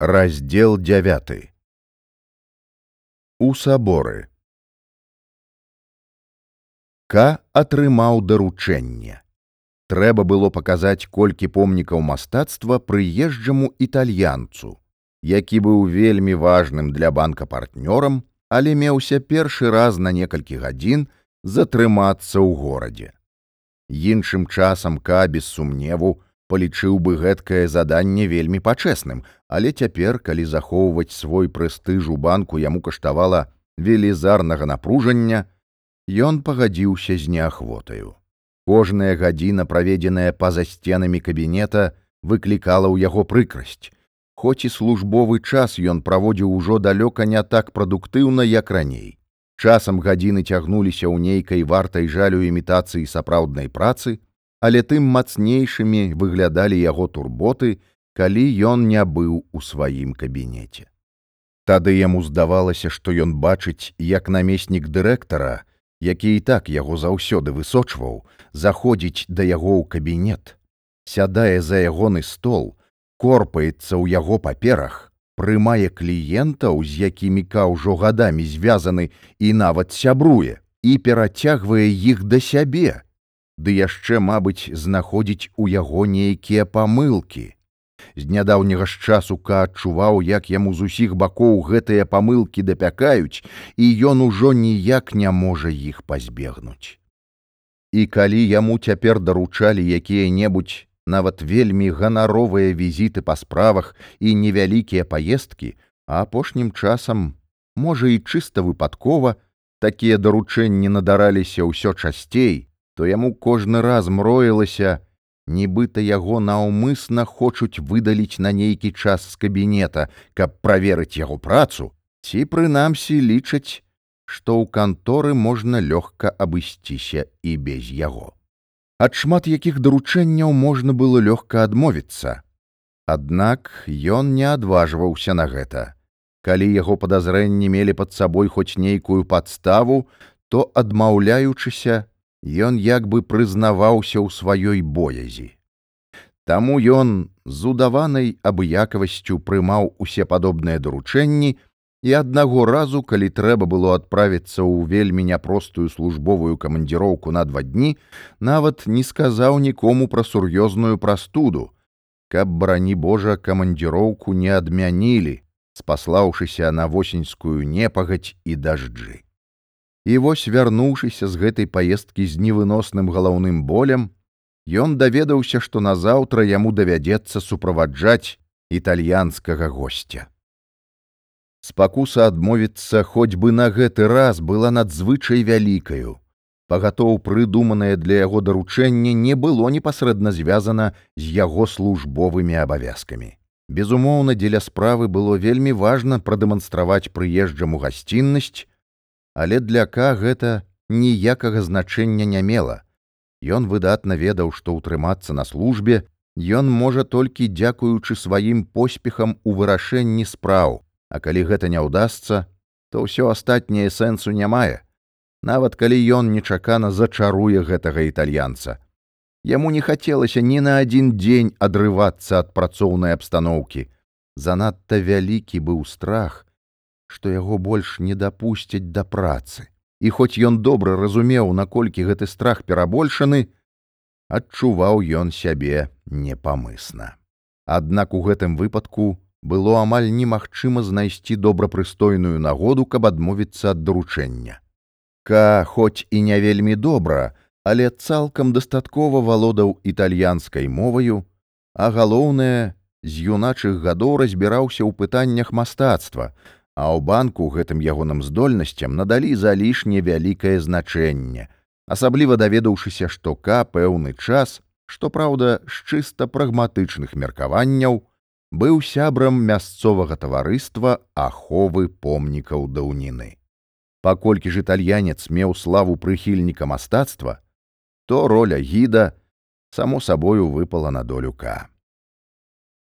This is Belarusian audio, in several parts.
раздел 9 у саборы к атрымаў даручэнне трэба было паказаць колькі помнікаў мастацтва прыезджаму італьянцу які быў вельмі важным для банка партнёрам але меўся першы раз на некалькі гадзін затрымацца ў горадзе. Іншым часам ка без сумневу палічыў бы гэткае заданне вельмі пачэсным, але цяпер, калі захоўваць свой прэстыж у банку яму каштавала велізарнага напружання, ён пагадзіўся з неахвотаю. Кожная гадзіна, праведзеная па-за сценамі кабінета, выклікала ў яго прыкрасць. Хоць і службовы час ён праводзіў ужо далёка не так прадуктыўна, як раней. Часам гадзіны цягнуліся ў нейкай вартай жалю імітацыі сапраўднай працы, але тым мацнейшымі выглядалі яго турботы, калі ён не быў у сваім кабінеце. Тады яму здавалася, што ён бачыць, як намеснік дырэктара, які і так яго заўсёды высочваў, заходзіць да яго ў кабінет, сядае за ягоны стол, корпаецца ў яго паперах, прымае кліентаў, з якімі ка ўжо гадамі звязаны і нават сябруе і перацягвае іх да сябе ды яшчэ, мабыць, знаходзіць у яго нейкія памылкі. З нядаўняга ж часу ка адчуваў, як яму з усіх бакоў гэтыя памылкі дапякаюць, і ён ужо ніяк не можа іх пазбегнуць. І калі яму цяпер даручалі якія-небудзь нават вельмі ганаровыя візіты па справах і невялікія паездкі, а апошнім часам, можа і чыста выпадкова, такія даручэнні надараліся ўсё часцей, то яму кожны раз мроілася, нібыта яго наўмысна хочуць выдаліць на нейкі час з кабінета, каб праверыць яго працу, ці прынамсі лічаць, што ў канторы можна лёгка абысціся і без яго. Ад шмат якіх даручэнняў можна было лёгка адмовіцца. Аднак ён не адважваўся на гэта. Калі яго падазрэнні мелі пад сабой хоць нейкую падставу, то адмаўляючыся, ён як бы прызнаваўся ў сваёй боязі. Таму ён з удаванай абыякавасцю прымаў усе падобныя даручэнні і аднаго разу, калі трэба было адправіцца ў вельмі няпростую службовую камандзіроўку на два дні, нават не сказаў нікому пра сур'ёзную прастуду, каб барані Божа камандзіроўку не адмянілі, спаслаўшыся на восеньскую непагаць і дажджы. І вось вярнуўшыся з гэтай паездкі з невыносным галаўным болем, ён даведаўся, што назаўтра яму давядзецца суправаджаць італьянскага гостя. Спакуса адмовіцца хоць бы на гэты раз была надзвычай вялікаю. Пагатоў прыдуманае для яго даручэнне не было непасрэдна звязана з яго службовымі абавязкамі. Безумоўна, дзеля справы было вельмі важна прадэманстраваць прыезджаму гасціннасць, але для к гэта ніякага значэння не мела. Ён выдатна ведаў, што ўтрымацца на службе ён можа толькі дзякуючы сваім поспехам у вырашэнні спраў, А калі гэта не ўдасца, то ўсё астатняе сэнсу не мае. Нават калі ён нечакана зачаруе гэтага італьянца. Яму не хацелася ні на адзін дзень адрывацца ад працоўнай абстаноўкі. Занадта вялікі быў страх, што яго больш не дапусцяць да працы. І хоць ён добра разумеў, наколькі гэты страх перабольшаны, адчуваў ён сябе непамысна. Аднак у гэтым выпадку было амаль немагчыма знайсці добрапрыстойную нагоду, каб адмовіцца ад даручэння. Ка хоць і не вельмі добра, але цалкам дастаткова валодаў італьянскай моваю, а галоўнае, з юначых гадоў разбіраўся ў пытаннях мастацтва, а ў банку гэтым ягоным здольнасцям надалі залішне вялікае значэнне, асабліва даведаўшыся, што ка пэўны час, што праўда, з чыста прагматычных меркаванняў, быў сябрам мясцовага таварыства аховы помнікаў даўніны. Паколькі ж італьянец меў славу прыхільніка мастацтва, то роля гіда само сабою выпала на долю ка.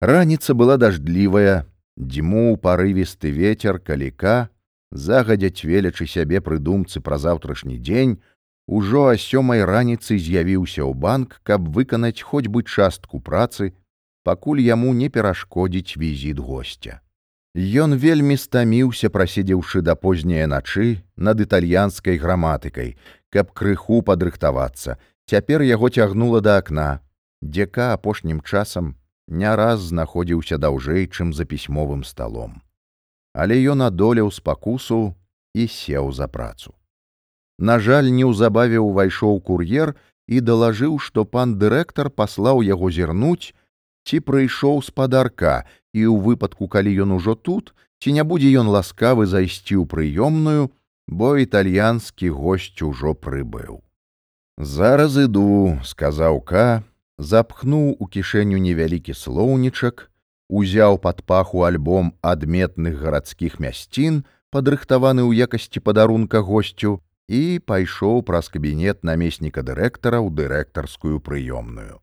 Раніца была дажджлівая, Дзьмуў парывісты ветер каліка, загадзя цвелячы сябе прыдумцы пра заўтрашні дзень, ужо а сёмай раніцы з'явіўся ў банк, каб выканаць хоць бы частку працы, пакуль яму не перашкодзіць візіт госця. Ён вельмі стаміўся, праседзеўшы да позняе начы над італьянскай граматыкай, каб крыху падрыхтавацца. Цяпер яго цягнула да акна, дзека апошнім часам не раз знаходзіўся даўжэй, чым за пісьмовым сталом. Але ён адолеў спакусу і сеў за працу. На жаль, неўзабаве ўвайшоў кур'ер і далажыў, што пан дырэктар паслаў яго зірнуць, ці прыйшоў спадарка і ў выпадку калі ён ужо тут ці не будзе ён ласкавы зайсці ў прыёмную бо італьянскі госць ужо прыбыў зараз іду сказаў ка запхнуў у кішэню невялікі слоўнічак узяў пад паху альбом адметных гарадскіх мясцін падрыхтаваны ў якасці падарунка госцю і пайшоў праз кабінет намесніка дырэктара ў дырэктарскую прыёмную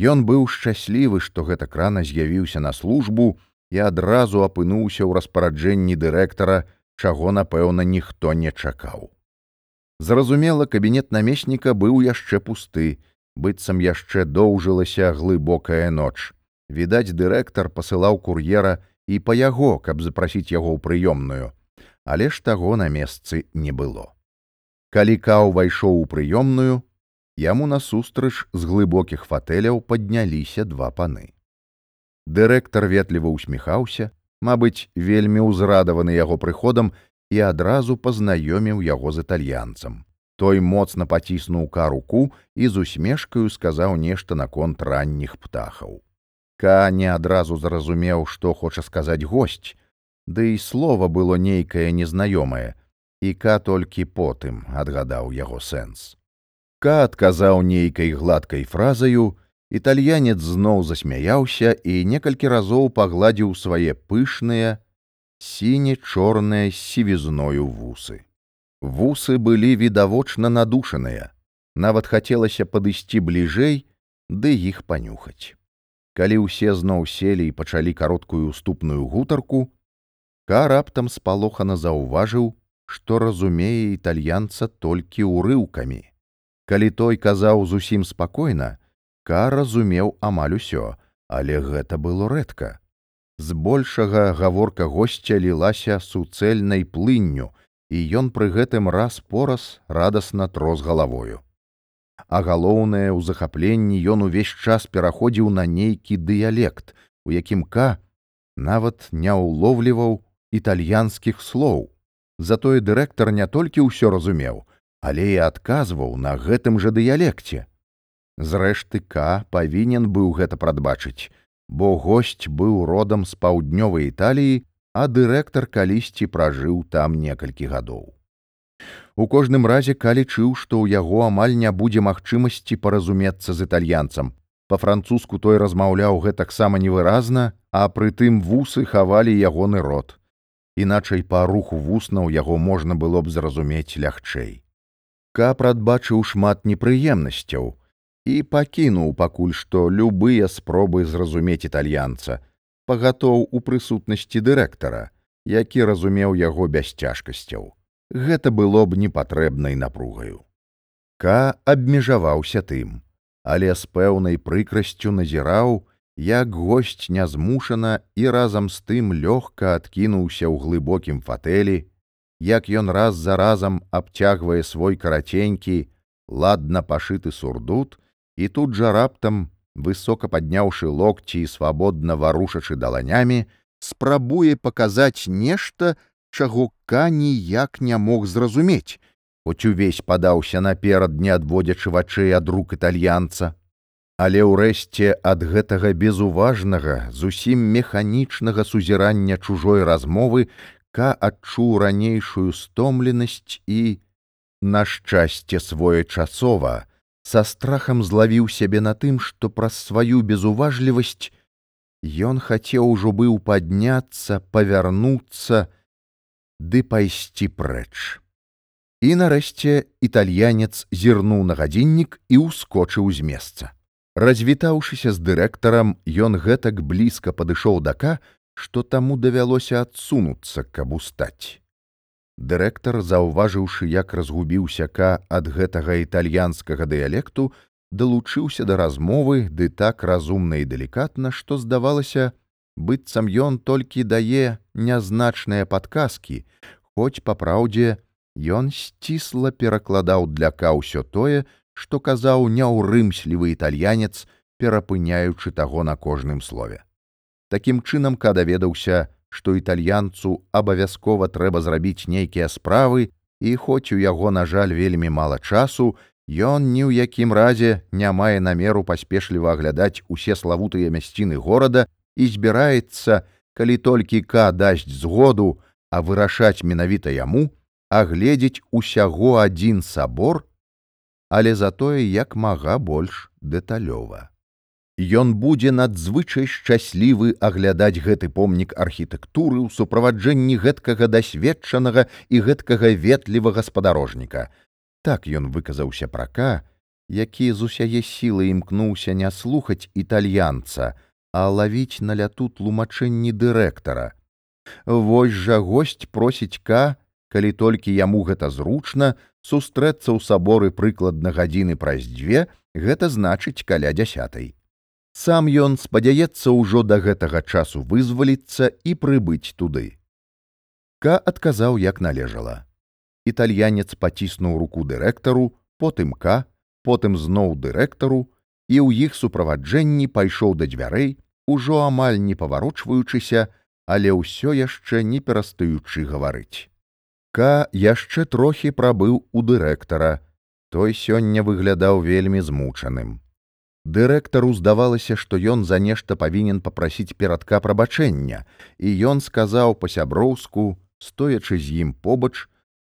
Ён быў шчаслівы, што гэта крана з'явіўся на службу і адразу апынуўся ў распараджэнні дырэктара, чаго, напэўна, ніхто не чакаў. Зразумела, кабінет намесніка быў яшчэ пусты, быццам яшчэ доўжылася глыбокая ноч. Відаць, дырэктар пасылаў кур'ера і па яго, каб запрасіць яго ў прыёмную, але ж таго на месцы не было. Калі каў увайшоў у прыёмную, Яму насустрач з глыбокіх фатэляў падняліся два паны. Дырэктар ветліва ўсміхаўся, мабыць, вельмі ўзрадаваны яго прыходам і адразу пазнаёміў яго з італьянцам. Той моцна паціснуў каруку і з усмешкаю сказаў нешта наконт ранніх птахаў. Ка не адразу зразумеў, што хоча сказаць госць, ды і слова было нейкае незнаёмае, і ка толькі потым адгадаў яго сэнс. Ка адказаў нейкай гладкай фразаю, італьянец зноў засмяяўся і некалькі разоў пагладзіў свае пышныя, сіне-чорныя сівізною вусы. Вусы былі відавочна надушаныя, нават хацелася падысці бліжэй, ды іх панюхаць. Калі ўсе зноў селі і пачалі кароткую уступную гутарку, Ка раптам спалохана заўважыў, што разумее італьянца толькі ўрыўкамі. Калі той казаў зусім спакойна, Ка разумеў амаль усё, але гэта было рэдка. Збольшага гаворка госця лілася суцэльнай плынню, і ён пры гэтым раз пораз радасна трос галавою. А галоўнае ў захапленні ён увесь час пераходзіў на нейкі дыялект, у якім Ка нават не ўловліваў італьянскіх слоў. Затое дырэктар не толькі ўсё разумеў, але і адказваў на гэтым жа дыялекце. Зрэшты К павінен быў гэта прадбачыць, бо госць быў родам з паўднёвай італіі, а дырэктар калісьці пражыў там некалькі гадоў. У кожным разе калічыў, што ў яго амаль не будзе магчымасці паразумецца з італьянцам. Па-французску той размаўляў гэтаксама невыразна, а прытым вусы хавалі ягоны рот. Іначай па руху вуснаў яго можна было б зразумець лягчэй. Ка прадбачыў шмат непрыемнасцяў і пакінуў пакуль што любыя спробы зразумець італьянца, пагатоў у прысутнасці дырэктара, які разумеў яго без цяжкасцяў. Гэта было б непатрэбнай напругаю. Ка абмежаваўся тым, але з пэўнай прыкрасцю назіраў, як госць нязмушана і разам з тым лёгка адкінуўся ў глыбокім фатэлі, як ён раз за разам абцягвае свой караценькі, ладна пашыты сурдут, і тут жа раптам, высока падняўшы локці і свабодна варушачы даланямі, спрабуе паказаць нешта, чаго ка ніяк не мог зразумець, хоць увесь падаўся наперад, не адводзячы вачэй ад рук італьянца. Але ўрэшце ад гэтага безуважнага, зусім механічнага сузірання чужой размовы Ка адчуў ранейшую стомленасць і, на шчасце своечасова, са страхам злавіў сябе на тым, што праз сваю безуважлівасць ён хацеў ужо быў падняцца, павярнуцца ды пайсці прэч. І нарэшце італьянец зірнуў на гадзіннік і ўскочыў з месца. Развітаўшыся з дырэктарам, ён гэтак блізка падышоў дака, што таму давялося адсунуцца, каб устаць. Дырэктар, заўважыўшы, як разгубіўся ка ад гэтага італьянскага дыялекту, далучыўся да размовы ды так разумна і далікатна, што здавалася, быццам ён толькі дае нязначныя падказкі, хоць па праўдзе ён сцісла перакладаў для ка ўсё тое, што казаў няўрымслівы італьянец, перапыняючы таго на кожным слове. Такім чынам ка даведаўся, што італьянцу абавязкова трэба зрабіць нейкія справы, і хоць у яго, на жаль, вельмі мала часу, Ён ні ў якім разе не мае намеру паспешліва аглядаць усе славутыя мясціны горада і збіраецца, калі толькі ка дасць згоду, а вырашаць менавіта яму, агледзець усяго адзін сабор, але затое як мага больш дэталёва. Ён будзе надзвычай шчаслівы аглядаць гэты помнік архітэктуры ў суправаджэнні гэткага дасведчанага і гэткага ветлівага спадарожніка, Так ён выказаўся прака, які з усяе сілы імкнуўся не слухаць італьянца, а лавіць на ляту тлумачэнні дырэктара. Вось жа госць просіць ка, калі толькі яму гэта зручна, сустрэцца ў саборы прыкладна гадзіны праз дзве, гэта значыць каля дзясятай. Сам ён спадзяецца ўжо да гэтага часу вызваліцца і прыбыць туды. Ка адказаў як належала італьянец паціснуў руку дырэктару, потым к, потым зноў дырэктару і ў іх суправаджэнні пайшоў да дзвярэй, ужо амаль не паварочваючыся, але ўсё яшчэ не перастаючы гаварыць. К яшчэ трохі прабыў у дырэктара. Той сёння выглядаў вельмі змучаным. Дырэктару здавалася, што ён за нешта павінен папрасіць перадка прабачэння, і ён сказаў па-сяброўску, стоячы з ім побач,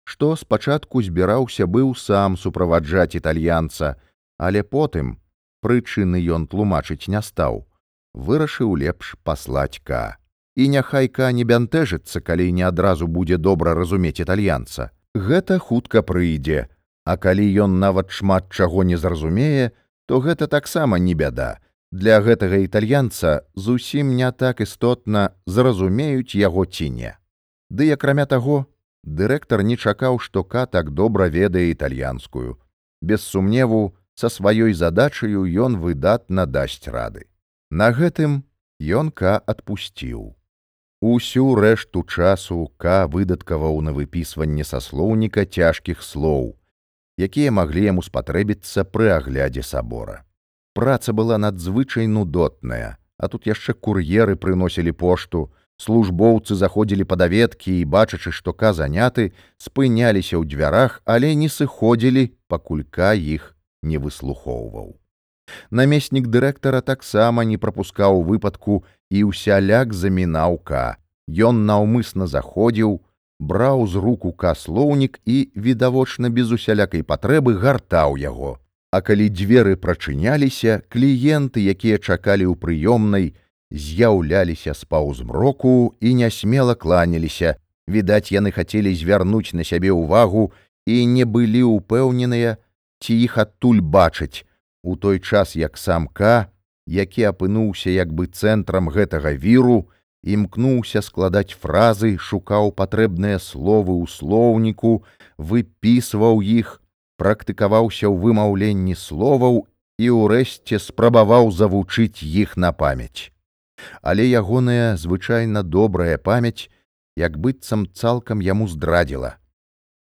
што спачатку збіраўся быў сам суправаджаць італьянца, але потым прычыны ён тлумачыць не стаў, вырашыў лепш паслаць ка. І няхай ка не бянтэжыцца, калі не адразу будзе добра разумець італьянца. Гэта хутка прыйдзе, а калі ён нават шмат чаго не зразумее, то гэта таксама не бяда. Для гэтага італьянца зусім не так істотна зразумеюць яго ці не. Ды акрамя таго, Дырэктар не чакаў, што ка так добра ведае італьянскую. Без сумневу, са сваёй задачаю ён выдатна дасць рады. На гэтым ён ка адпусціў. Усю рэшту часу ка выдаткаваў на выпісванне са слоўніка цяжкіх слоў, якія маглі яму спатрэбіцца пры аглядзе сабора. Праца была надзвычай нудотная, а тут яшчэ кур'еры прыносілі пошту, Службоўцы заходзілі па даведкі і, бачачы, што ка заняты, спыняліся ў дзвярах, але не сыходзілі, пакулька іх не выслухоўваў. Намеснік дырэктара таксама не прапускаў выпадку і ўсяляк замінаўка. Ён наўмысна заходзіў, браў з руку каслоўнік і, відавочна без усялякай патрэбы гартаў яго. А калі дзверы прачыняліся, кліенты, якія чакалі ў прыёмнай, з'яўляліся з паўзмроку і нясмела кланяліся. Відаць, яны хацелі звярнуць на сябе ўвагу і не былі ўпэўненыя, ці іх адтуль бачаць, у той час як самка, які апынуўся як бы цэнтрам гэтага віру, імкнуўся складаць фразы, шукаў патрэбныя словы ў слоўніку, выпісваў іх, практыкаваўся ў вымаўленні словаў і ўрэшце спрабаваў завучыць іх на памяць але ягоная звычайна добрая памяць як быццам цалкам яму здрадзіла.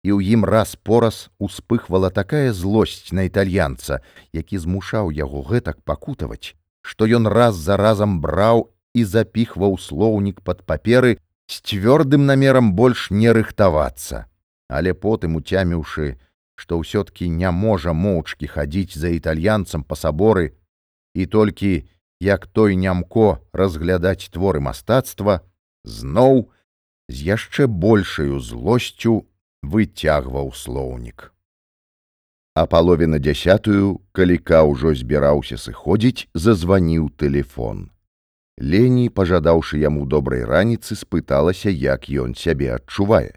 І ў ім раз пораз успыхвала такая злосць на італьянца які змушаў яго гэтак пакутаваць што ён раз за разам браў і запіхваў слоўнік пад паперы з цвёрдым намерам больш не рыхтавацца але потым уцяміўшы што ўсё-ткі не можа моўчкі хадзіць за італьянцам па саборы і толькі як той нямко разглядаць творы мастацтва, зноў з яшчэ большаю злосцю выцягваў слоўнік. А палове на дзясятую, каліка ўжо збіраўся сыходзіць, зазваніў тэлефон. Лені, пажадаўшы яму добрай раніцы, спыталася, як ён сябе адчувае.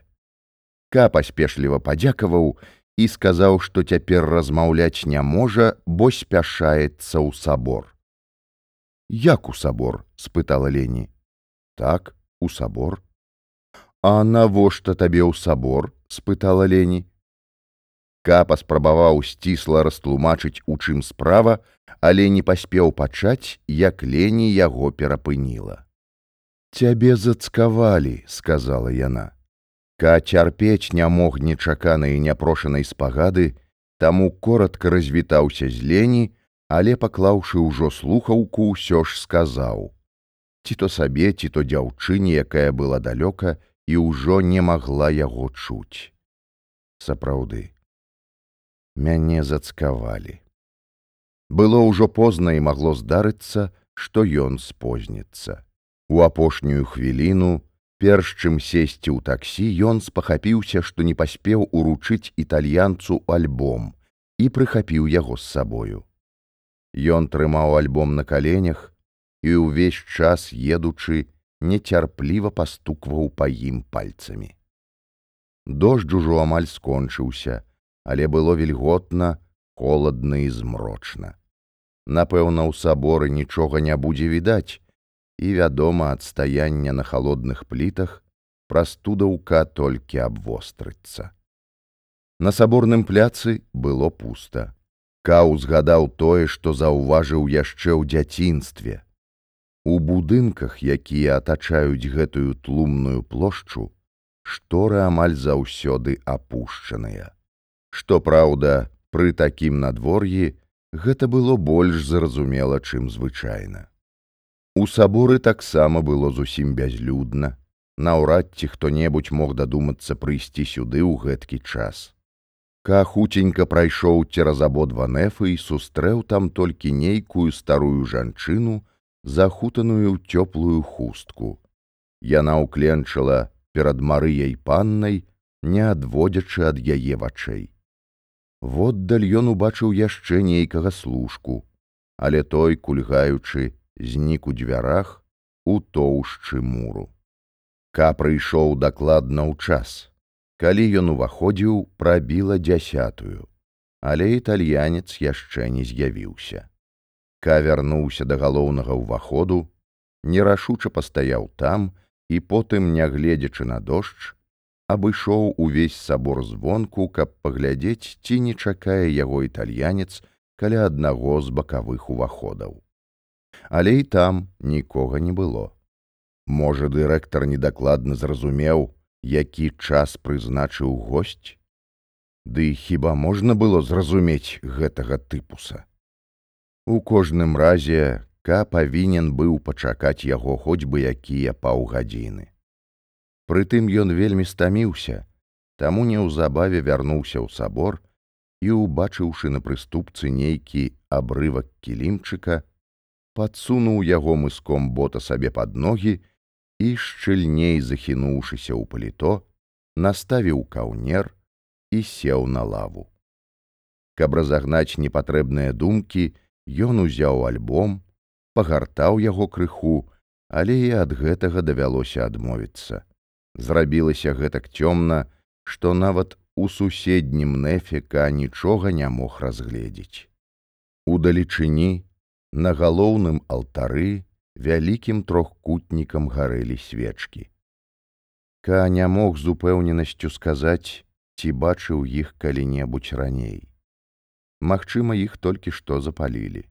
Ка паспешліва падзякаваў і сказаў, што цяпер размаўляць не можа, бо спяшаецца ў сабор. Як у сабор? спытала Лені. Так, у сабор. А навошта табе ў сабор? спытала Лені. Ка паспрабаваў сцісла растлумачыць, у чым справа, але не паспеў пачаць, як лені яго перапыніла. Цябе зацкавалі, сказала яна. Ка цярпець не мог нечаканай няпрошанай спагады, таму коротко развітаўся з лені, але паклаўшы ўжо слухаўку, ўсё ж сказаў: ці то сабе, ці то дзяўчыне, якая была далёка і ўжо не магла яго чуць. Сапраўды, мяне зацкавалі. Было ўжо позна і магло здарыцца, што ён спозніцца. У апошнюю хвіліну, перш чым сесці ў таксі, ён спахапіўся, што не паспеў уручыць італьянцу альбом і прыхапіў яго з сабою. Ён трымаў альбом на каленях і ўвесь час едучы нецярпліва пастукваў па ім пальцамі. Дождж ужо амаль скончыўся, але было вільготна, холадна і змрочна. Напэўна, у саборы нічога не будзе відаць, і, вядома, ад стаяння на халодных плітах прастудаўка толькі абвострыцца. На саборным пляцы было пуста. Каў згадаў тое, што заўважыў яшчэ ў дзяцінстве. У будынках, якія атачаюць гэтую тлумную плошчу, шторы амаль заўсёды апушчаныя. Што праўда, пры такім надвор'і гэта было больш зразумела, чым звычайна. У саборы таксама было зусім бязлюдна, наўрад ці хто-небудзь мог дадумацца прыйсці сюды ў гэткі час. Ка хуценька прайшоў цераз абодва нефы і сустрэў там толькі нейкую старую жанчыну, захутаную ў цёплую хустку. Яна ўкленчыла перад марыяй паннай, не адводзячы ад яе вачэй. Воддаль ён убачыў яшчэ нейкага служку, але той, кульгаючы, знік у дзвярах у тоўшчы муру. Ка прыйшоў дакладна ў час. Калі ён уваходзіў, прабіла дзясятую, але італьянец яшчэ не з'явіўся. Ка вярнуўся да галоўнага ўваходу, нерашуча пастаяў там і потым, нягледзячы на дождж, абышоў увесь сабор звонку, каб паглядзець, ці не чакае яго італьянец каля аднаго з бакавых уваходаў. Але і там нікога не было. Можа, дырэктар недакладна зразумеў, які час прызначыў госць, Ды хіба можна было зразумець гэтага тыпуса. У кожным разе ка павінен быў пачакаць яго хоць бы якія паўгадзіны. Прытым ён вельмі стаміўся, таму неўзабаве вярнуўся ў сабор і, убачыўшы на прыступцы нейкі абрывак кілімчыка, падсунуў яго мыском бота сабе пад ногі і, шчыльней захінуўшыся ў паліто, наставіў каўнер і сеў на лаву. Каб разагнаць непатрэбныя думкі, ён узяў альбом, пагартаў яго крыху, але і ад гэтага давялося адмовіцца зрабілася гэтак цёмна, што нават у суседнім нефіка нічога не мог разгледзець. Удалечыні на галоўным алтары вялікім трохкутнікам гарэлі свечкі. Ка не мог з упэўненасцю сказаць, ці бачыў іх калі-небудзь раней. Магчыма, іх толькі што запалілі.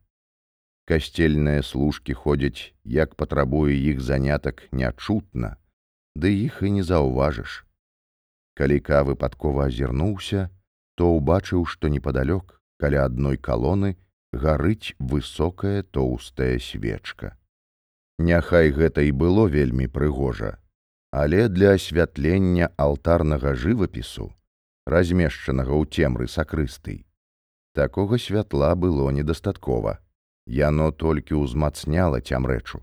Касцельныя служкі ходзяць, як патрабуе іх занятак нячутна, ды іх і не заўважыш. Калі ка выпадкова азірнуўся, то ўбачыў, што непадалёк каля адной калоны гарыць высокая тоўстая свечка. Няхай гэта і было вельмі прыгожа, але для асвятлення алтарнага жывапісу, размешчанага ў цемры сакрыстый, такога святла было недастаткова. Яно толькі ўзмацняла цямрэчу.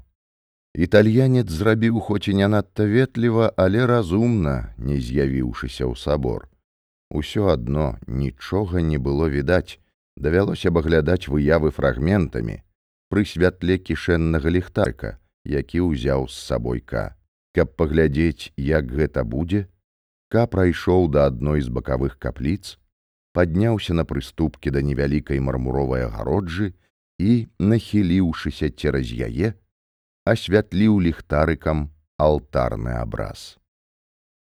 Італьянец зрабіў хоць і не надта ветліва, але разумна, не з'явіўшыся ў сабор. Усё адно нічога не было відаць, давялося абаглядаць выявы фрагментамі пры святле кішэннага ліхтарка, які ўзяў з сабойка. Каб паглядзець, як гэта будзе, Ка прайшоў да адной з бакавых капліц, падняўся на прыступкі да невялікай мармуровай агароджы і, нахіліўшыся цераз яе, асвятліў ліхтарыкам алтарны абраз.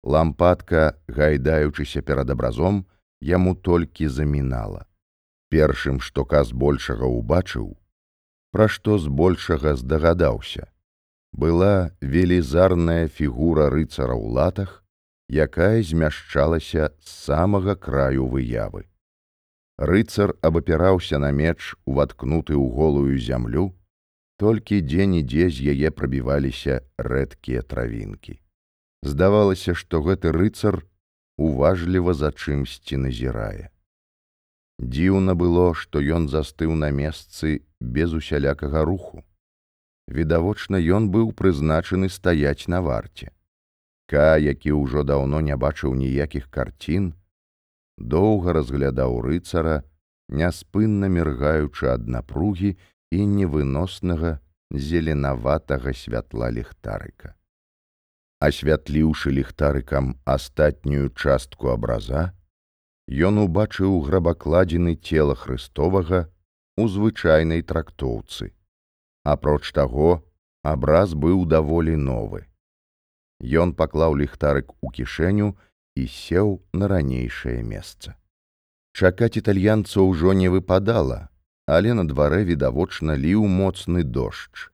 Лампадка, гайдаючыся перад абразом, яму толькі замінала. Першым, што ка збольшага ўбачыў, пра што збольшага здагадаўся, была велізарная фігура рыцара ў латах, якая змяшчалася з самага краю выявы. Рыцар абапіраўся на меч, уваткнуты ў голую зямлю, толькі дзе-нідзе з яе прабіваліся рэдкія травінкі. Здавалася, што гэты рыцар уважліва за чымсьці назірае. Дзіўна было, што ён застыў на месцы без усялякага руху. Відавочна, ён быў прызначаны стаяць на варце. Ка, які ўжо даўно не бачыў ніякіх карцін, доўга разглядаў рыцара, няспынна міргаючы ад напругі і невыноснага зеленаватага святла ліхтарыка. Асвятліўшы ліхтарыкам астатнюю частку абраза, ён убачыў грабакладзены цела Христовага у звычайнай трактоўцы. Апроч таго, абраз быў даволі новы. Ён паклаў ліхтарык у кішэню і сеў на ранейшае месца. Чакаць італьянца ўжо не выпадала, але на дварэ відавочна ліў моцны дождж.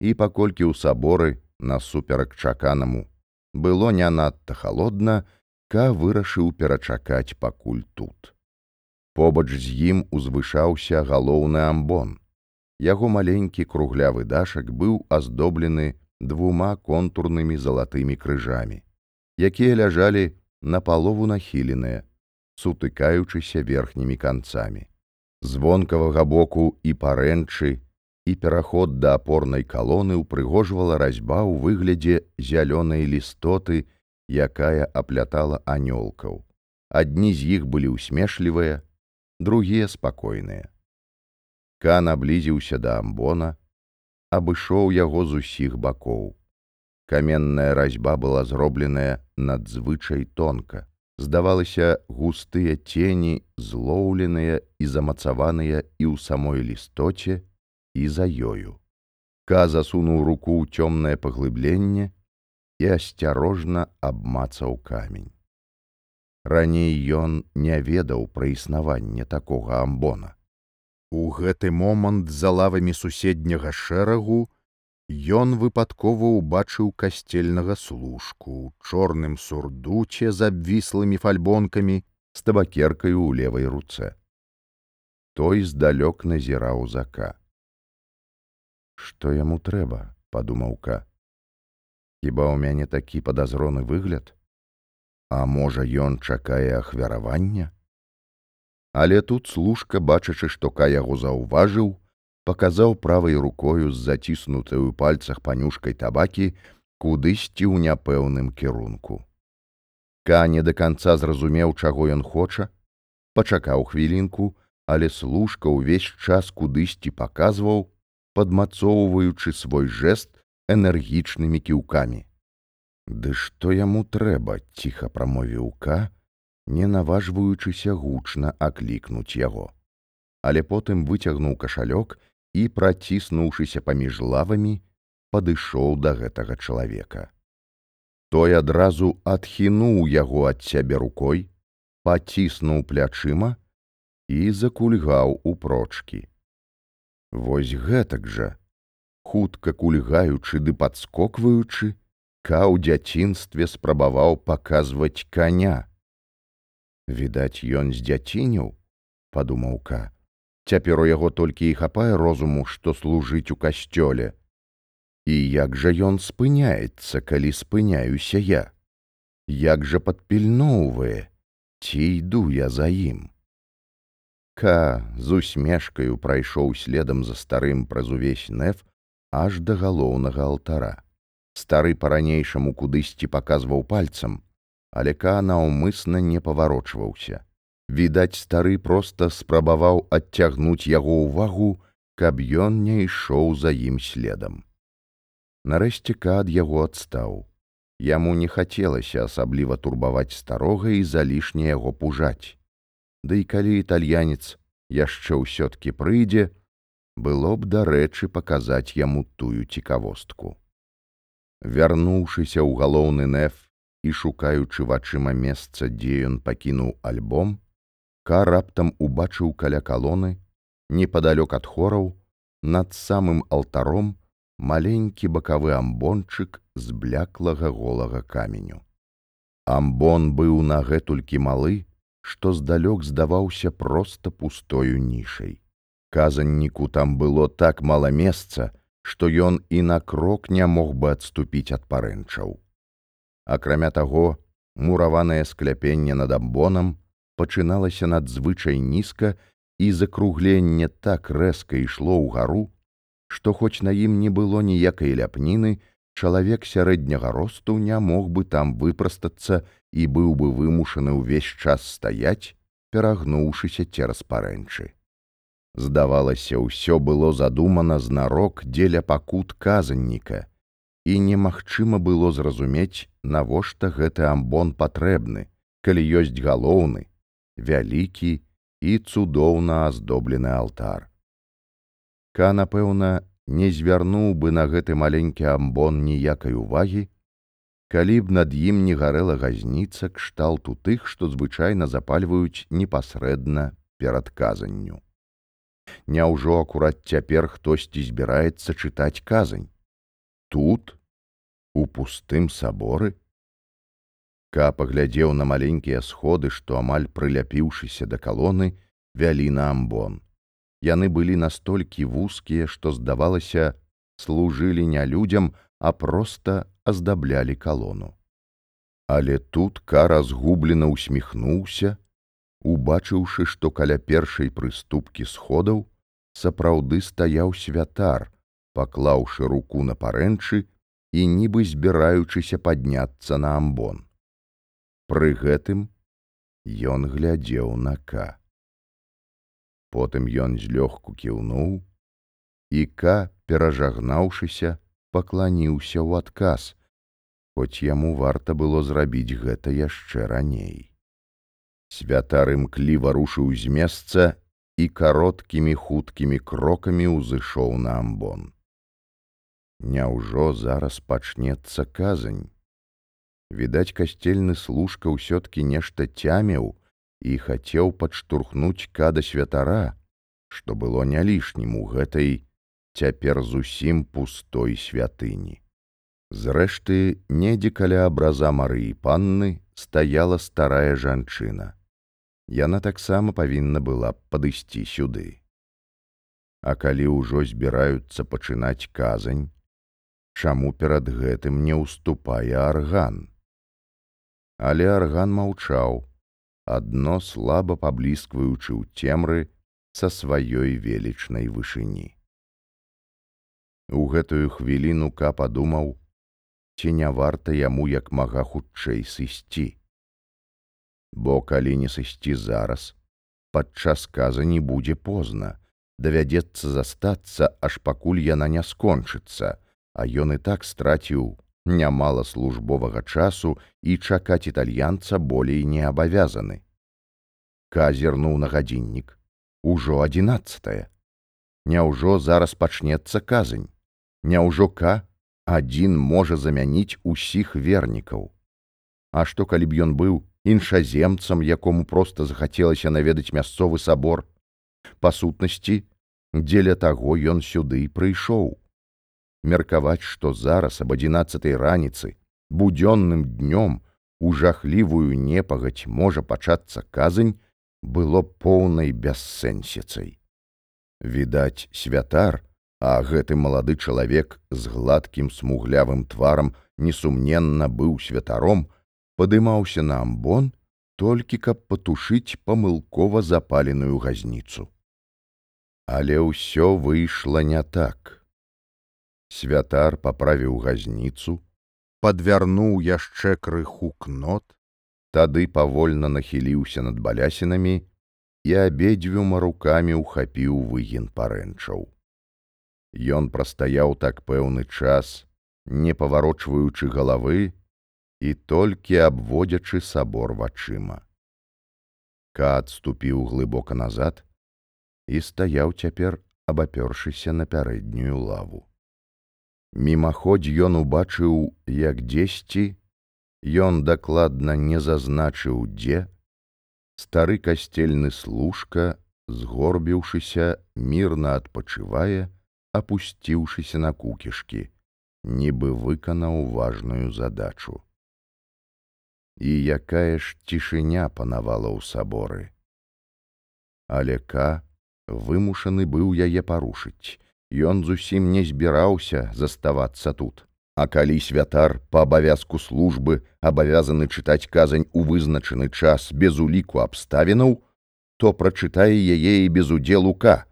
І паколькі ў саборы насуперак чаканаму было не надта халодна, ка вырашыў перачакаць пакуль тут. Побач з ім узвышаўся галоўны амбон. Яго маленькі круглявы дашак быў аздоблены двума контурнымі залатымі крыжамі, якія ляжалі на палову нахіленыя, сутыкаючыся верхнімі канцамі. Звонкавага боку і парэнчы і пераход да апорнай калоны ўпрыгожвала разьба ў выглядзе зялёнай лістоты, якая аплятала анёлкаў. Адні з іх былі ўсмешлівыя, другія спакойныя. Ка наблізіўся да амбона, абышоў яго з усіх бакоў. Каменная разьба была зробленая надзвычай тонка здавалася густыя цені злоўленыя і замацаваныя і ў самой лістоце і за ёю. Ка засунуў руку ў цёмнае паглыбленне і асцярожна абмацаў камень. Раней ён не ведаў пра існаванне такога амбона. У гэты момант за лавамі суседняга шэрагу Ён выпадкова ўбачыў касцельнага служку ў чорным сурдуце з абвіслымі фальбонкамі з табакеркаю ў левай руцэ. Той здалёк назіраў зака. Што яму трэба, падумаўка. Хіба ў мяне такі падазроны выгляд, А можа, ён чакае ахвяравання? Але тут служка, бачачы, што ка яго заўважыў, паказаў правай рукою з заціснутай у пальцах панюшкай табакі кудысьці ў няпэўным кірунку. Ка не да канца зразумеў, чаго ён хоча, пачакаў хвілінку, але служка ўвесь час кудысьці паказваў, падмацоўваючы свой жэст энергічнымі кіўкамі. Ды што яму трэба ціха прамовіў ка, не наважваючыся гучна аклікнуць яго. Але потым выцягнуў кашалёк і, праціснуўшыся паміж лавамі, падышоў да гэтага чалавека. Той адразу адхінуў яго ад сябе рукой, паціснуў плячыма і закульгаў у прочкі. Вось гэтак жа, хутка кульгаючы ды падскокваючы, ка ў дзяцінстве спрабаваў паказваць каня. Відаць, ён з дзяціняў, падумаў ка. Цяпер у яго толькі і хапае розуму, што служыць у касцёле. І як жа ён спыняецца, калі спыняюся я? Як жа падпільноўвае, ці іду я за ім? Ка з усмешкаю прайшоў следам за старым праз увесь неф аж да галоўнага алтара. Стары па-ранейшаму кудысьці паказваў пальцам, але ка наўмысна не паварочваўся. Відаць, стары проста спрабаваў адцягнуць яго ўвагу, каб ён не ішоў за ім следам. Нарэшце кад яго адстаў. Яму не хацелася асабліва турбаваць старога і залішне яго пужаць. Ды і калі італьянец яшчэ ўсё-ткі прыйдзе, было б дарэчы паказаць яму тую цікавостку. Вярнуўшыся ў галоўны неф і шукаючы вачыма месца, дзе ён пакінуў альбом, ка раптам убачыў каля калоны непадалёк ад хораў над самым алтаром маленькі бакавы амбончык з бляклага голага каменю. Амбон быў нагэтулькі малы, што здалёк здаваўся проста пустою нішай. Казанніку там было так мала месца, што ён і на крок не мог бы адступіць ад парэнчаў. Акрамя таго, мураванае скляпенне над амбонам пачыналася надзвычай нізка і закругленне так рэзка ішло ўгару, што хоць на ім не было ніякай ляпніны, чалавек сярэдняга росту не мог бы там выпрастацца і быў бы вымушаны ўвесь час стаяць, перагнуўшыся цераз парэнчы. Здавалася, ўсё было задумана знарок дзеля пакут казанніка, і немагчыма было зразумець, навошта гэты амбон патрэбны, калі ёсць галоўны, вялікі і цудоўна аздоблены алтар. Ка, напэўна, не звярнуў бы на гэты маленькі амбон ніякай увагі, калі б над ім не гарэла газніца кшталту тых, што звычайна запальваюць непасрэдна перад казанню. Няўжо акурат цяпер хтосьці збіраецца чытаць казань. Тут, у пустым саборы, Ка паглядзеў на маленькія сходы, што амаль прыляпіўшыся да калоны, вялі на амбон. Яны былі настолькі вузкія, што здавалася, служылі не людзям, а проста аздаблялі калону. Але тут кара згублена усміхнуўся, убачыўшы, што каля першай прыступкі сходаў сапраўды стаяў святар, паклаўшы руку на парэнчы і нібы збіраючыся падняцца на амбон. Пры гэтым ён глядзеў на ка. Потым ён злёгку кіўнуў, і ка, перажагнаўшыся, пакланіўся ў адказ, хоць яму варта было зрабіць гэта яшчэ раней. Святар імкліва рушыў з месца і кароткімі хуткімі крокамі ўзышоў на амбон. Няўжо зараз пачнецца казань. Відаць, касцельны служка ўсё-ткі нешта цямеў, і хацеў падштурхнуць када святара, што было не лішнім у гэтай цяпер зусім пустой святыні. Зрэшты, недзе каля абраза марыі панны стаяла старая жанчына. Яна таксама павінна была падысці сюды. А калі ўжо збіраюцца пачынаць казань, чаму перад гэтым не ўступае арган. Але арган маўчаў, адно слаба пабліскваючы ў цемры са сваёй велічнай вышыні. У гэтую хвіліну ка падумаў, ці не варта яму як мага хутчэй сысці. Бо калі не сысці зараз, падчас каза не будзе позна, давядзецца застацца, аж пакуль яна не скончыцца, а ён і так страціў нямала службовага часу і чакаць італьянца болей не абавязаны. Казернуў на гадзіннік. Ужо адзінаццатае. Няўжо зараз пачнецца казань. Няўжо ка адзін можа замяніць усіх вернікаў. А што калі б ён быў іншаземцам, якому проста захацелася наведаць мясцовы сабор, па сутнасці, дзеля таго ён сюды прыйшоў меркаваць, што зараз аб адзінаццатай раніцы будзённым днём у жахлівую непагаць можа пачацца казань было поўнай бяссэнсіцай. Відаць, святар, а гэты малады чалавек з гладкім смуглявым тварам несумненна быў святаром, падымаўся на амбон толькі каб патушыць памылкова запаленую газніцу. Але ўсё выйшла не так. Святар паправіў газніцу, падвярнуў яшчэ крыху кнот, тады павольна нахіліўся над балясінамі і абедзвюма рукамі ўхапіў выгін парэнчаў. Ён прастаяў так пэўны час, не паварочваючы галавы і толькі абводзячы сабор вачыма. Ка адступіў глыбока назад і стаяў цяпер, абапёршыся на пярэднюю лаву. Мімаходзь ён убачыў, як дзесьці, ён дакладна не зазначыў, дзе, Стары касцельны служка, згорбіўшыся, мірна адпачывае, апусціўшыся на кукішкі, нібы выканаў важную задачу. І якая ж цішыня панавала ў саборы. Але Ка вымушаны быў яе парушыць. Ён зусім не збіраўся заставацца тут. А калі святар па абавязку службы абавязаны чытаць казань у вызначаны час без уліку абставінаў, то прачытае яе і без удзелу Ка.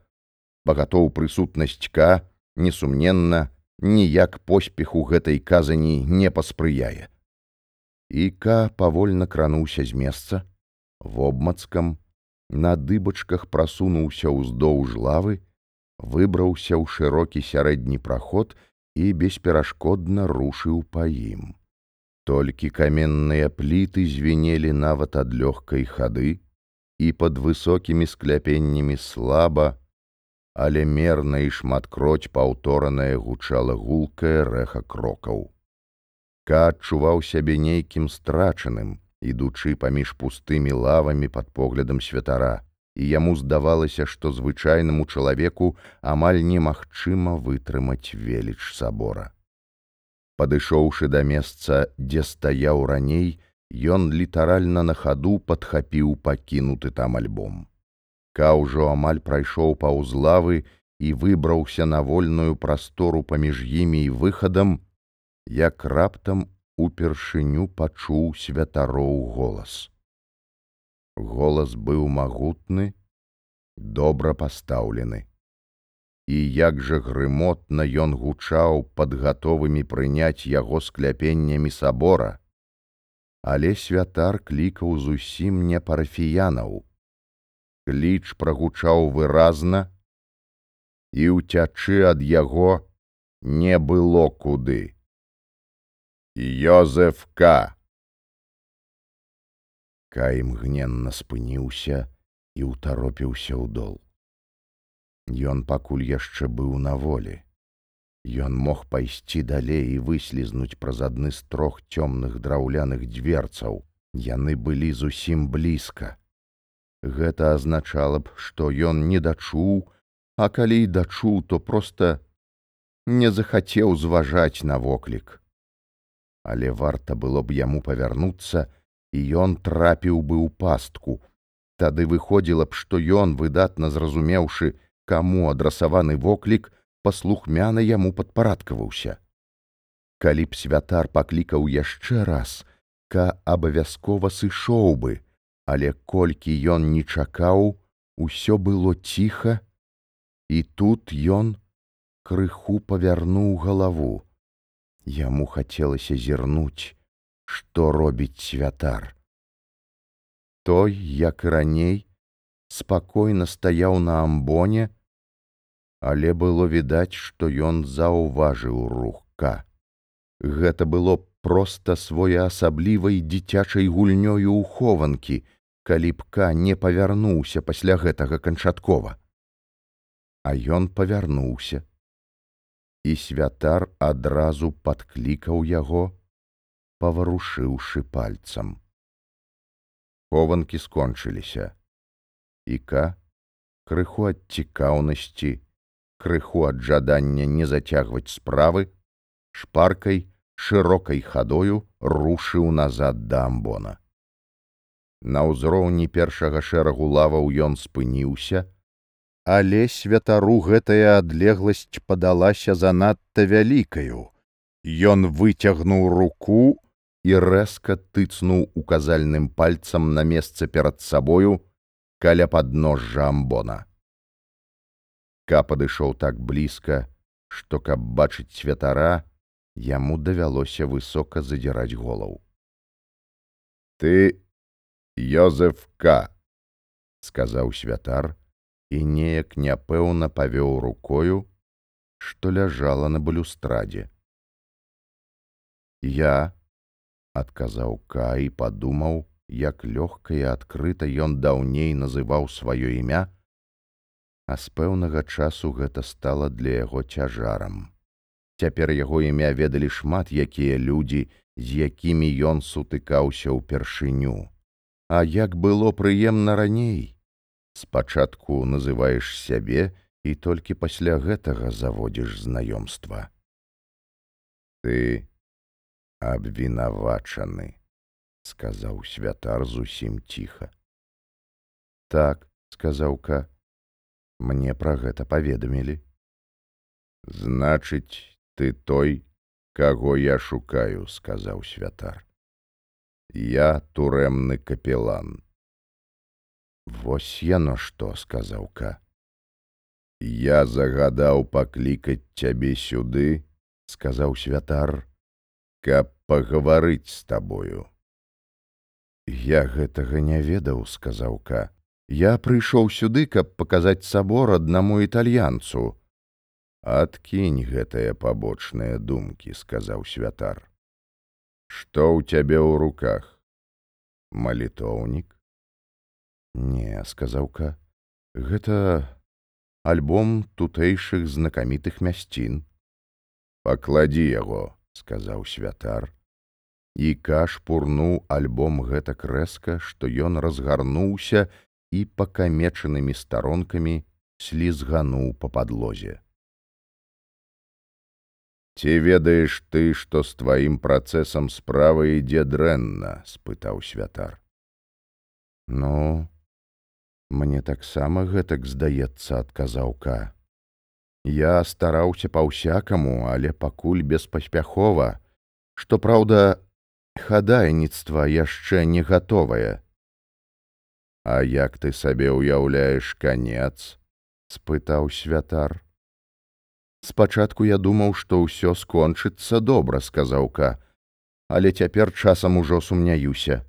Багатоў прысутнасць Ка, несумненна, ніяк поспеху гэтай казані не паспрыяе. Іка павольна крануўся з месца, вобмацкам, на дыбачках прасунуўся ўздоўж лавы, выбраўся ў шырокі сярэдні праход і бесперашкодна рушыў па ім. Толькі каменныя пліты звенелі нават ад лёгкай хады, і пад высокімі скляпеннямі слаба, але мерна і шматкроць паўторанае гучала гулкае рэха крокаў. Ка адчуваў сябе нейкім страчаным, ідучы паміж пустымі лавамі пад поглядам святара, і яму здавалася, што звычайнаму чалавеку амаль немагчыма вытрымаць веліч сабора. Падышоўшы да месца, дзе стаяў раней, ён літаральна на хаду падхапіў пакінуты там альбом. Ка ўжо амаль прайшоў паўз лавы і выбраўся на вольную прастору паміж імі і выхадам, як раптам упершыню пачуў святароў голас. Голас быў магутны, добра пастаўлены. І як жа грымотна ён гучаў пад гатовымі прыняць яго скляпеннямі сабора, але святар клікаў зусім не парафіянаў, кліч прагучаў выразна, і ўцячы ад яго не было куды. Йозефка. Кай імгненна спыніўся і ўтаропіўся ў дол. Ён пакуль яшчэ быў на волі. Ён мог пайсці далей і выслізнуць праз адны з трох цёмных драўляных дзверцаў. Яны былі зусім блізка. Гэта азначала б, што ён не дачуў, а калі і дачуў, то проста не захацеў зважаць на воклік. Але варта было б яму павярнуцца, і ён трапіў бы ў пастку. Тады выходзіла б, што ён, выдатна зразумеўшы, каму адрасаваны воклік, паслухмяна яму падпарадкаваўся. Калі б святар паклікаў яшчэ раз, ка абавязкова сышоў бы, але колькі ён не чакаў, усё было ціха, і тут ён крыху павярнуў галаву. Яму хацелася зірнуць, што робіць святар. Той, як і раней, спакойна стаяў на амбоне, але было відаць, што ён заўважыў рухка. Гэта было проста своеасаблівай дзіцячай гульнёю ў хованкі, калі б ка не павярнуўся пасля гэтага канчаткова. А ён павярнуўся. І святар адразу падклікаў яго, паварушыўшы пальцам. Хованкі скончыліся. Іка, крыху ад цікаўнасці, крыху ад жадання не зацягваць справы, шпаркай, шырокай хадою рушыў назад да амбона. На ўзроўні першага шэрагу лаваў ён спыніўся, але святару гэтая адлегласць падалася занадта вялікаю. Ён выцягнуў руку і рэзка тыцнуў указальным пальцам на месца перад сабою каля падножжа амбона. Ка падышоў так блізка, што каб бачыць святара, яму давялося высока задзіраць голаў. Ты Йозефка, сказаў святар і неяк няпэўна павёў рукою, што ляжала на балюстрадзе. Я, адказаў Ка і падумаў, як лёгка і адкрыта ён даўней называў сваё імя, а з пэўнага часу гэта стала для яго цяжарам. Цяпер яго імя ведалі шмат якія людзі, з якімі ён сутыкаўся ўпершыню А як было прыемна раней, спачатку называеш сябе і толькі пасля гэтага заводзіш знаёмства. Ты абвінавачаны, сказаў святар зусім ціха. Так, сказаўка, мне пра гэта паведамілі. Значыць, ты той, каго я шукаю, сказаў святар. Я турэмны капелан. Вось яно што сказаўка. Я загадаў паклікаць цябе сюды, сказаў святар, каб пагаварыць з табою. Я гэтага не ведаў, сказаўка. Я прыйшоў сюды, каб паказаць сабор аднаму італьянцу. Адкінь гэтыя пабочныя думкі, сказаў святар. Што ў цябе ў руках? Малітоўнік? Не, сказаўка, гэта альбом тутэйшых знакамітых мясцін. Пакладзі яго, сказаў святар. І каш пурнуў альбом гэтак рэзка, што ён разгарнуўся і пакамечанымі старонкамі слізгануў па падлозе. Ці ведаеш ты, што з тваім працэсам справа ідзе дрэнна, спытаў святар. Ну, мне таксама гэтак здаецца, адказаўка. Я стараўся па-ўсякаму, але пакуль беспаспяхова, што праўда, хадайніцтва яшчэ не гатовае. А як ты сабе ўяўляеш канец? спытаў святар. Спачатку я думаў, што ўсё скончыцца добра, сказаўка, але цяпер часам ужо сумняюся.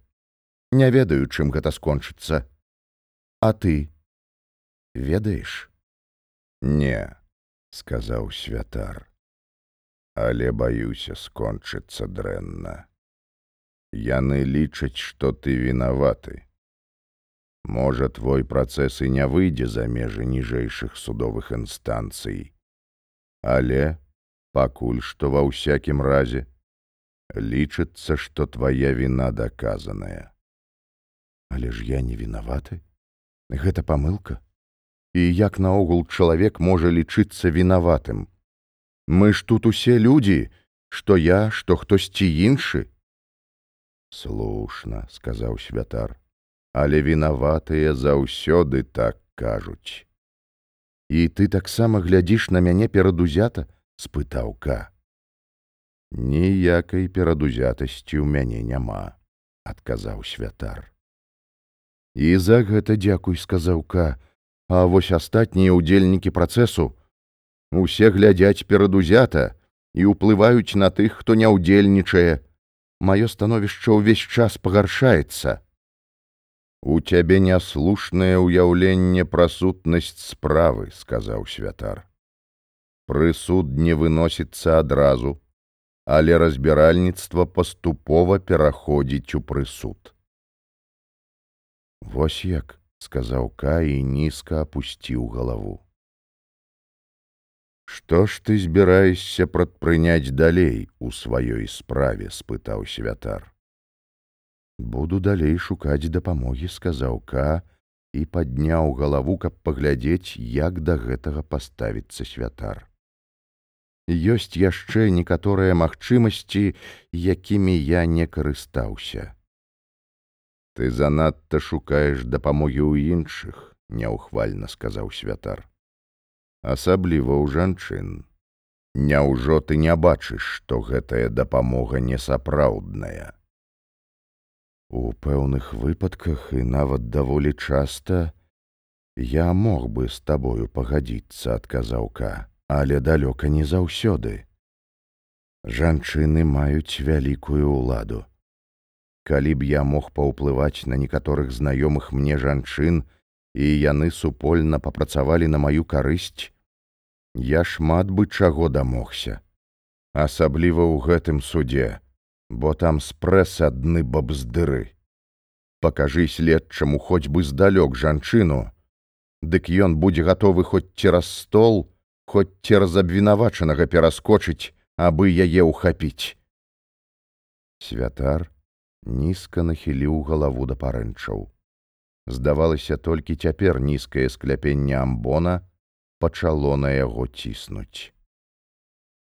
Не ведаю, чым гэта скончыцца. А ты ведаеш? Не, сказаў святар, але баюся скончыцца дрэнна. Яны лічаць, што ты вінаваты. Можа, твой працэс і не выйдзе за межы ніжэйшых судовых інстанцый але пакуль што ва ўсякім разе лічыцца, што твая віна даказаная. Але ж я не вінаваты, гэта памылка. І як наогул чалавек можа лічыцца вінаватым. Мы ж тут усе людзі, што я, што хтосьці іншы. Слушна, сказаў святар, але вінаватыя заўсёды так кажуць. І ты таксама глядзіш на мяне перадузята, спытаў ка. Ніякай перадузятасці ў мяне няма, адказаў святар. І за гэта дзякуй сказаў ка, А вось астатнія ўдзельнікі працэсу усе глядзяць перадузята і ўплываюць на тых, хто не ўдзельнічае. Маё становішча ўвесь час пагаршаецца. У цябе няслушнае ўяўленне пра сутнасць справы, сказаў святар. Прысуд не выносіцца адразу, але разбіральніцтва паступова пераходзіць у прысуд. Вось як, сказаў Кай і нізка апусціў галаву. Што ж ты збіраешся прадпрыняць далей у сваёй справе, спытаў святар. Буду далей шукаць дапамогі сказаў ка і падняў галаву каб паглядзець як да гэтага паставіцца святар. Ёсць яшчэ некаторыя магчымасці якімі я не карыстаўся ты занадта шукаеш дапамогі ў іншых няўхвальна сказаў святар асабліва ў жанчын Няўжо ты не бачыш што гэтая дапамога несапраўдная У пэўных выпадках і нават даволі часта я мог бы з табою пагадзіцца, адказаўка, але далёка не заўсёды. Жанчыны маюць вялікую ўладу. Калі б я мог паўплываць на некаторых знаёмых мне жанчын і яны супольна папрацавалі на маю карысць, я шмат бы чаго дамогся, асабліва ў гэтым судзе бо там спрэс адны бабздыры. Пакажы следчаму хоць бы здалёк жанчыну, Дык ён будзе гатовы хоць цераз стол, хоць цераз абвінавачанага пераскочыць, абы яе ўхапіць. Святар нізка нахіліў галаву да парэнчаў. Здавалася, толькі цяпер нізкае скляпенне амбона пачало на яго ціснуць.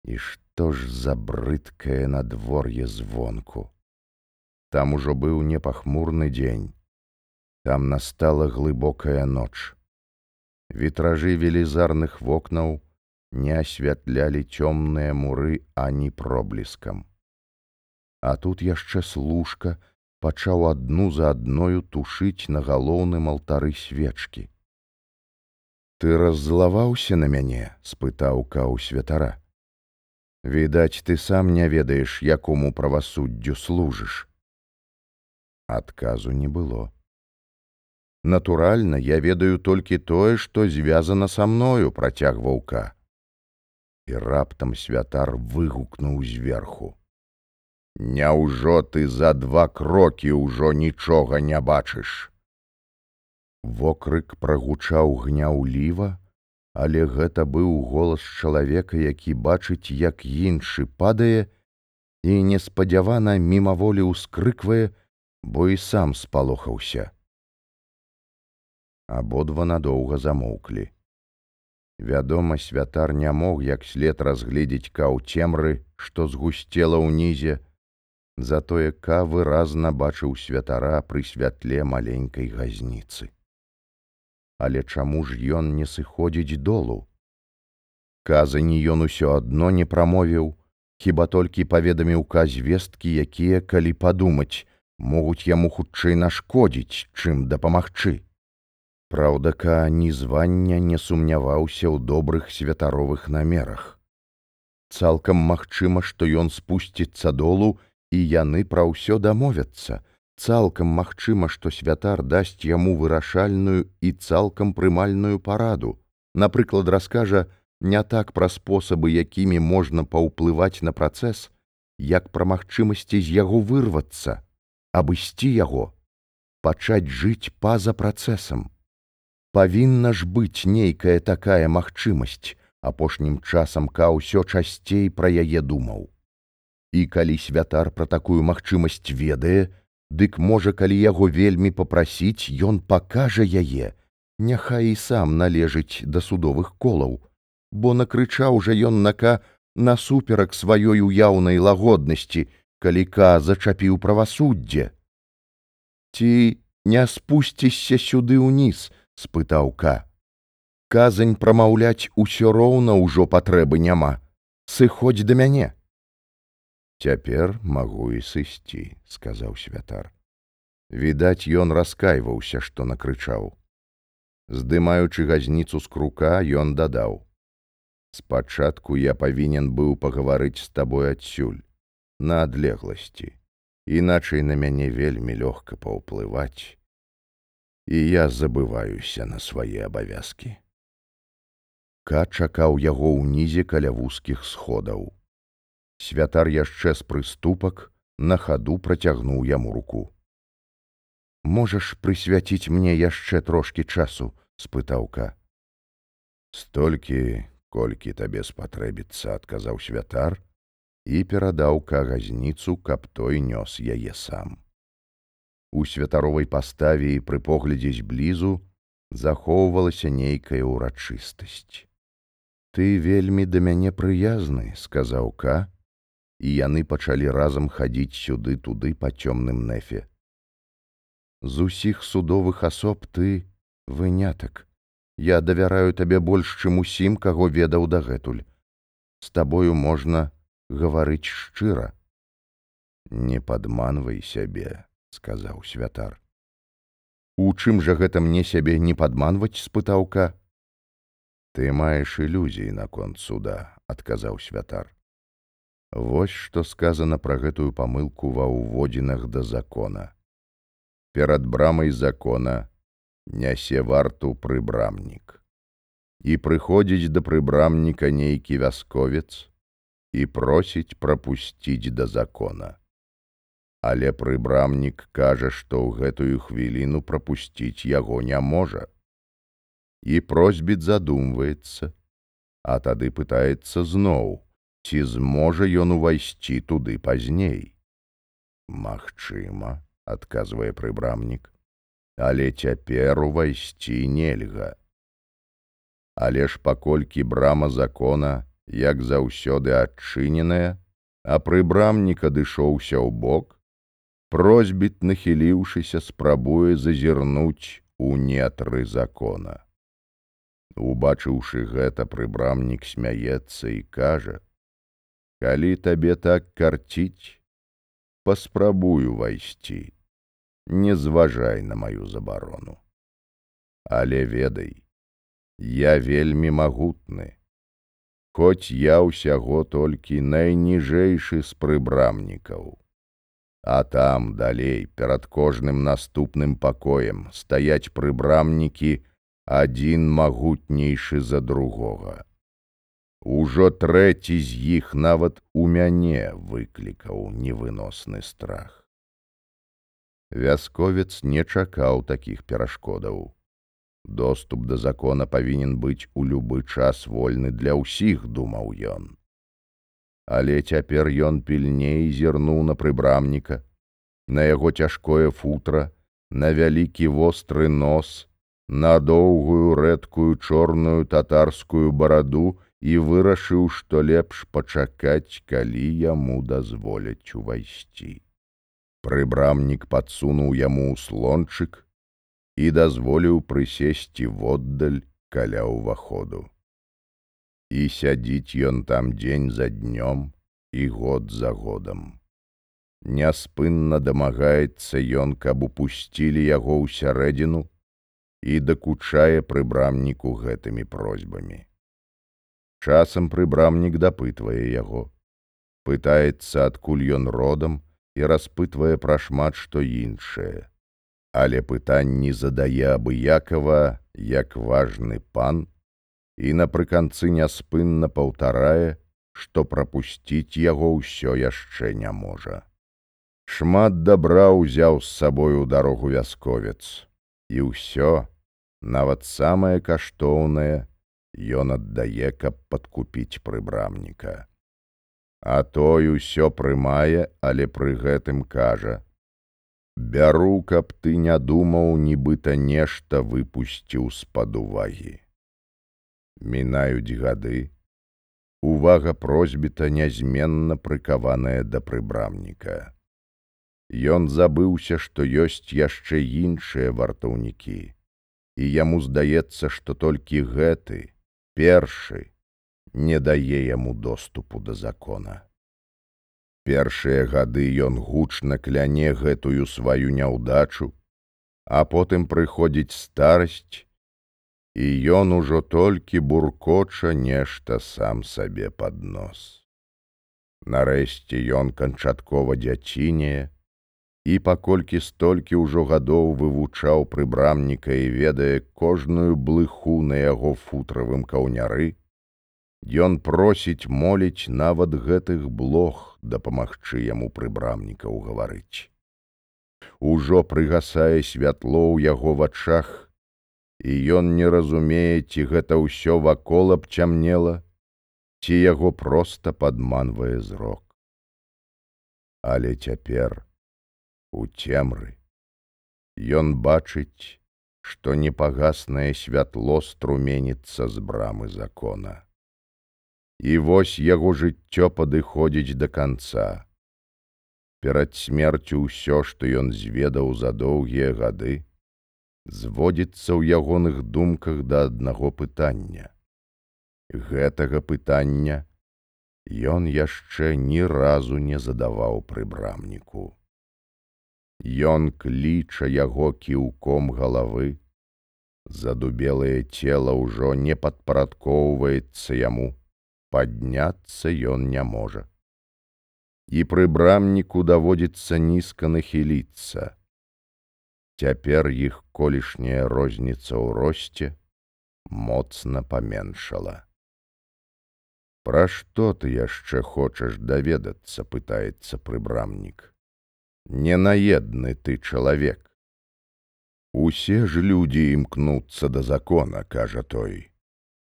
І што ж за брыдкае надвор'е звонку. Там ужо быў непахмурны дзень. Там настала глыбокая ноч. Вітражы велізарных вокнаў не асвятлялі цёмныя муры ані пробліскам. А тут яшчэ служка пачаў адну за адною тушыць на галоўным алтары свечкі. Ты раззлаваўся на мяне, спытаў каў святара. Відаць, ты сам не ведаеш, якому правасуддзю служыш. Адказу не было. Натуральна, я ведаю толькі тое, што звязана са мною працягваўка і раптам святар выгукнуў зверху. Няўжо ты за два крокі ўжо нічога не бачыш. Вокрык прагучаў гняўліва, але гэта быў голас чалавека, які бачыць, як іншы падае і неспадзявана мімаволі ўскрыквае, бо і сам спалохаўся. Абодва надоўга замоўклі. Вядома, святар не мог як след разгледзець каў цемры, што згусцела ўнізе, затое ка выразна бачыў святара пры святле маленькай газніцы. Але чаму ж ён не сыходзіць долу? Казані ён усё адно не прамовіў, хіба толькі паведаміў ка звесткі, якія, калі падумаць, могуць яму хутчэй нашкодзіць, чым дапамагчы. Праўда, ка ні звання не сумняваўся ў добрых святаровых намерах. Цалкам магчыма, што ён спусціцца долу і яны пра ўсё дамовяцца. Цалкам магчыма, што святар дасць яму вырашальную і цалкам прымальную параду. Напрыклад, раскажа не так пра спосабы, якімі можна паўплываць на працэс, як пра магчымасці з яго вырвацца, абысці яго, пачаць жыць па-за працэсам павінна ж быць нейкая такая магчымасць апошнім часам ка ўсё часцей пра яе думаў і калі святар пра такую магчымасць ведае дык можа калі яго вельмі попрасіць ён пакажа яе. Няхай і сам належыць да судовых колаў. Бо накрычаў жа ён нака насуперак сваёй уяўнай лагоднасці калі ка зачапіў правасуддзе. Ці не спусцішся сюды ўніз спытаў ка. Казань прамаўляць усё роўна ўжо патрэбы няма. Сыходзь да мяне цяпер магу і сысці сказаў святар відаць ён раскайваўся што накрычаў здымаючы газніцу з крука ён дадаў спачатку я павінен быў пагаварыць з табой адсюль на адлегласці іначай на мяне вельмі лёгка паўплываць і я забываюся на свае абавязкі. Ка чакаў яго ўнізе каля вузкіх сходаў. Святар яшчэ з прыступак на хаду працягнуў яму руку. Можаш прысвяціць мне яшчэ трошкі часу, спытаўка. Столькі, колькі табе спатрэбіцца, адказаў святар і перадаў кагазніцу, каб той нёс яе сам у святаровай паставе і пры поглядзе зблізу захоўвалася нейкая ўрачыстасць. Ты вельмі да мяне прыязны, сказаў ка, і яны пачалі разам хадзіць сюды туды па цёмным нефе. З усіх судовых асоб ты вынятак. Я давяраю табе больш, чым усім, каго ведаў дагэтуль. З табою можна гаварыць шчыра. Не падманвай сябе сказаў святар. У чым жа гэта мне сябе не падманваць спытаўка ты маеш ілюзіі наконт суда адказаў святар Вось што сказана пра гэтую памылку ва ўводзінах да закона. Перад брамай закона нясе варту прыбрамнік. І прыходзіць да прыбрамніка нейкі вясковец і просіць прапусціць да закона. Але прыбрамнік кажа, што ў гэтую хвіліну прапусціць яго не можа. І просьбіт задумваецца, а тады пытаецца зноў, ці зможа ён увайсці туды пазней. Магчыма, адказвае прыбрамнік, але цяпер увайсці нельга. Але ж паколькі брама закона, як заўсёды адчыненая, а прыбрамнік адышоўся ў бок, просьбіт, нахіліўшыся, спрабуе зазірнуць у нетры закона. Убачыўшы гэта, прыбрамнік смяецца і кажа: « Калі табе так карціць, паспрабую ўвайсці, не зважай на маю забарону. Але ведай, я вельмі магутны, Хоць я ўсяго толькі найніжэйшы з прыбрамнікаў. А там далей перад кожным наступным пакоем стаяць прыбрамнікі адзін магутнейшы за другога. Ужо трэці з іх нават у мяне выклікаў невыносны страх. Вясковец не чакаў такіх перашкодаў. Доступ да закона павінен быць у любы час вольны для ўсіх, думаў ён. Але цяпер ён пільней зірнуў на прыбрамніка, на яго цяжкое футра, на вялікі востры нос, на доўгую рэдкую чорную татарскую бараду і вырашыў, што лепш пачакаць, калі яму дазволяць увайсці. Прыбрамнік падсунуў яму слончык і дазволіў прысесці воддаль каля ўваходу. І сядзіць ён там дзень за днём і год за годам. Няспынна дамагаецца ён, каб упусцілі яго ў сярэдзіну і дакучае прыбрамніку гэтымі просьбамі. Часам прыбрамнік дапытвае яго, пытаецца, адкуль ён родам і распытвае пра шмат што іншае. Але пытанні задае абыякова, як важны пан, і напрыканцы няспынна паўтарае, што прапусціць яго ўсё яшчэ не можа. Шмат дабра ўзяў з сабою дарогу вясковец, і ўсё, нават самае каштоўнае, ён аддае, каб падкупіць прыбрамніка. А той усё прымае, але пры гэтым кажа: « Бяру, каб ты не думаў, нібыта нешта выпусціў з-пад увагі. Мінаюць гады, увага просьбіта нязменна прыкаваная да прыбрамніка. Ён забыўся, што ёсць яшчэ іншыя вартаўнікі, і яму здаецца, што толькі гэты, першы, не дае яму доступу да закона. Першыя гады ён гучна кляне гэтую сваю няўдачу, а потым прыходзіць старасць, і ён ужо толькі буркоча нешта сам сабе пад нос. Нарэшце ён канчаткова дзяцінее, і паколькі столькі ўжо гадоў вывучаў прыбрамніка і ведае кожную блыху на яго футравым каўняры, Ён просіць моліць нават гэтых блох дапамагчы яму прыбрамніка ўгаварыць. Ужо прыгасае святло ў яго вачах, і ён не разумее, ці гэта ўсё вакол абцямнела, ці яго проста падманвае зрок. Але цяпер, у цемры. Ён бачыць, што непагаснае святло струменіцца з брамы закона. І вось яго жыццё падыходзіць да канца. Перад смерцю ўсё, што ён зведаў за доўгія гады, зводзіцца ў ягоных думках да аднаго пытання. Гэтага пытання ён яшчэ ні разу не задаваў прыбрамніку. Ён кліча яго кіўком галавы. Задубелае цела ўжо не падпарадкоўваецца яму, падняцца ён не можа. І пры брамніку даводзіцца нізка нахіліцца. Цяпер іх колішняя розніца ў росце моцна паменшала. Пра што ты яшчэ хочаш даведацца, пытаецца прыбрамнік ненаедны ты чалавек. Усе ж людзі імкнуцца да закона, кажа той.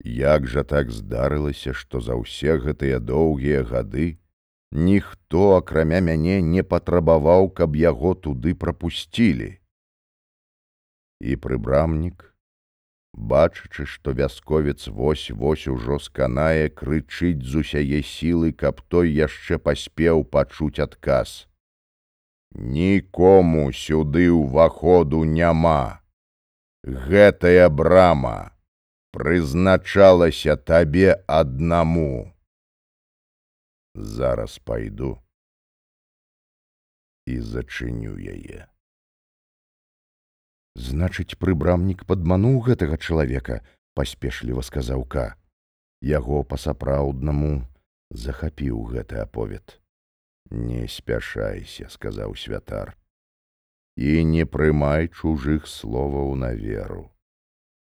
Як жа так здарылася, што за ўсе гэтыя доўгія гады ніхто акрамя мяне не патрабаваў, каб яго туды прапусцілі. І прыбрамнік, бачачы, што вясковец вось-вось ужо сканае, крычыць з усяе сілы, каб той яшчэ паспеў пачуць адказ. Нікому сюды ўваходу няма. Гэтая брама прызначалася табе аднаму. Зараз пайду і зачыню яе. Значыць, прыбрамнік падмануў гэтага чалавека, паспешліва сказаў ка. Яго па-сапраўднаму захапіў гэты аповед. Не спяшайся, сказаў святар. І не прымай чужых словаў на веру.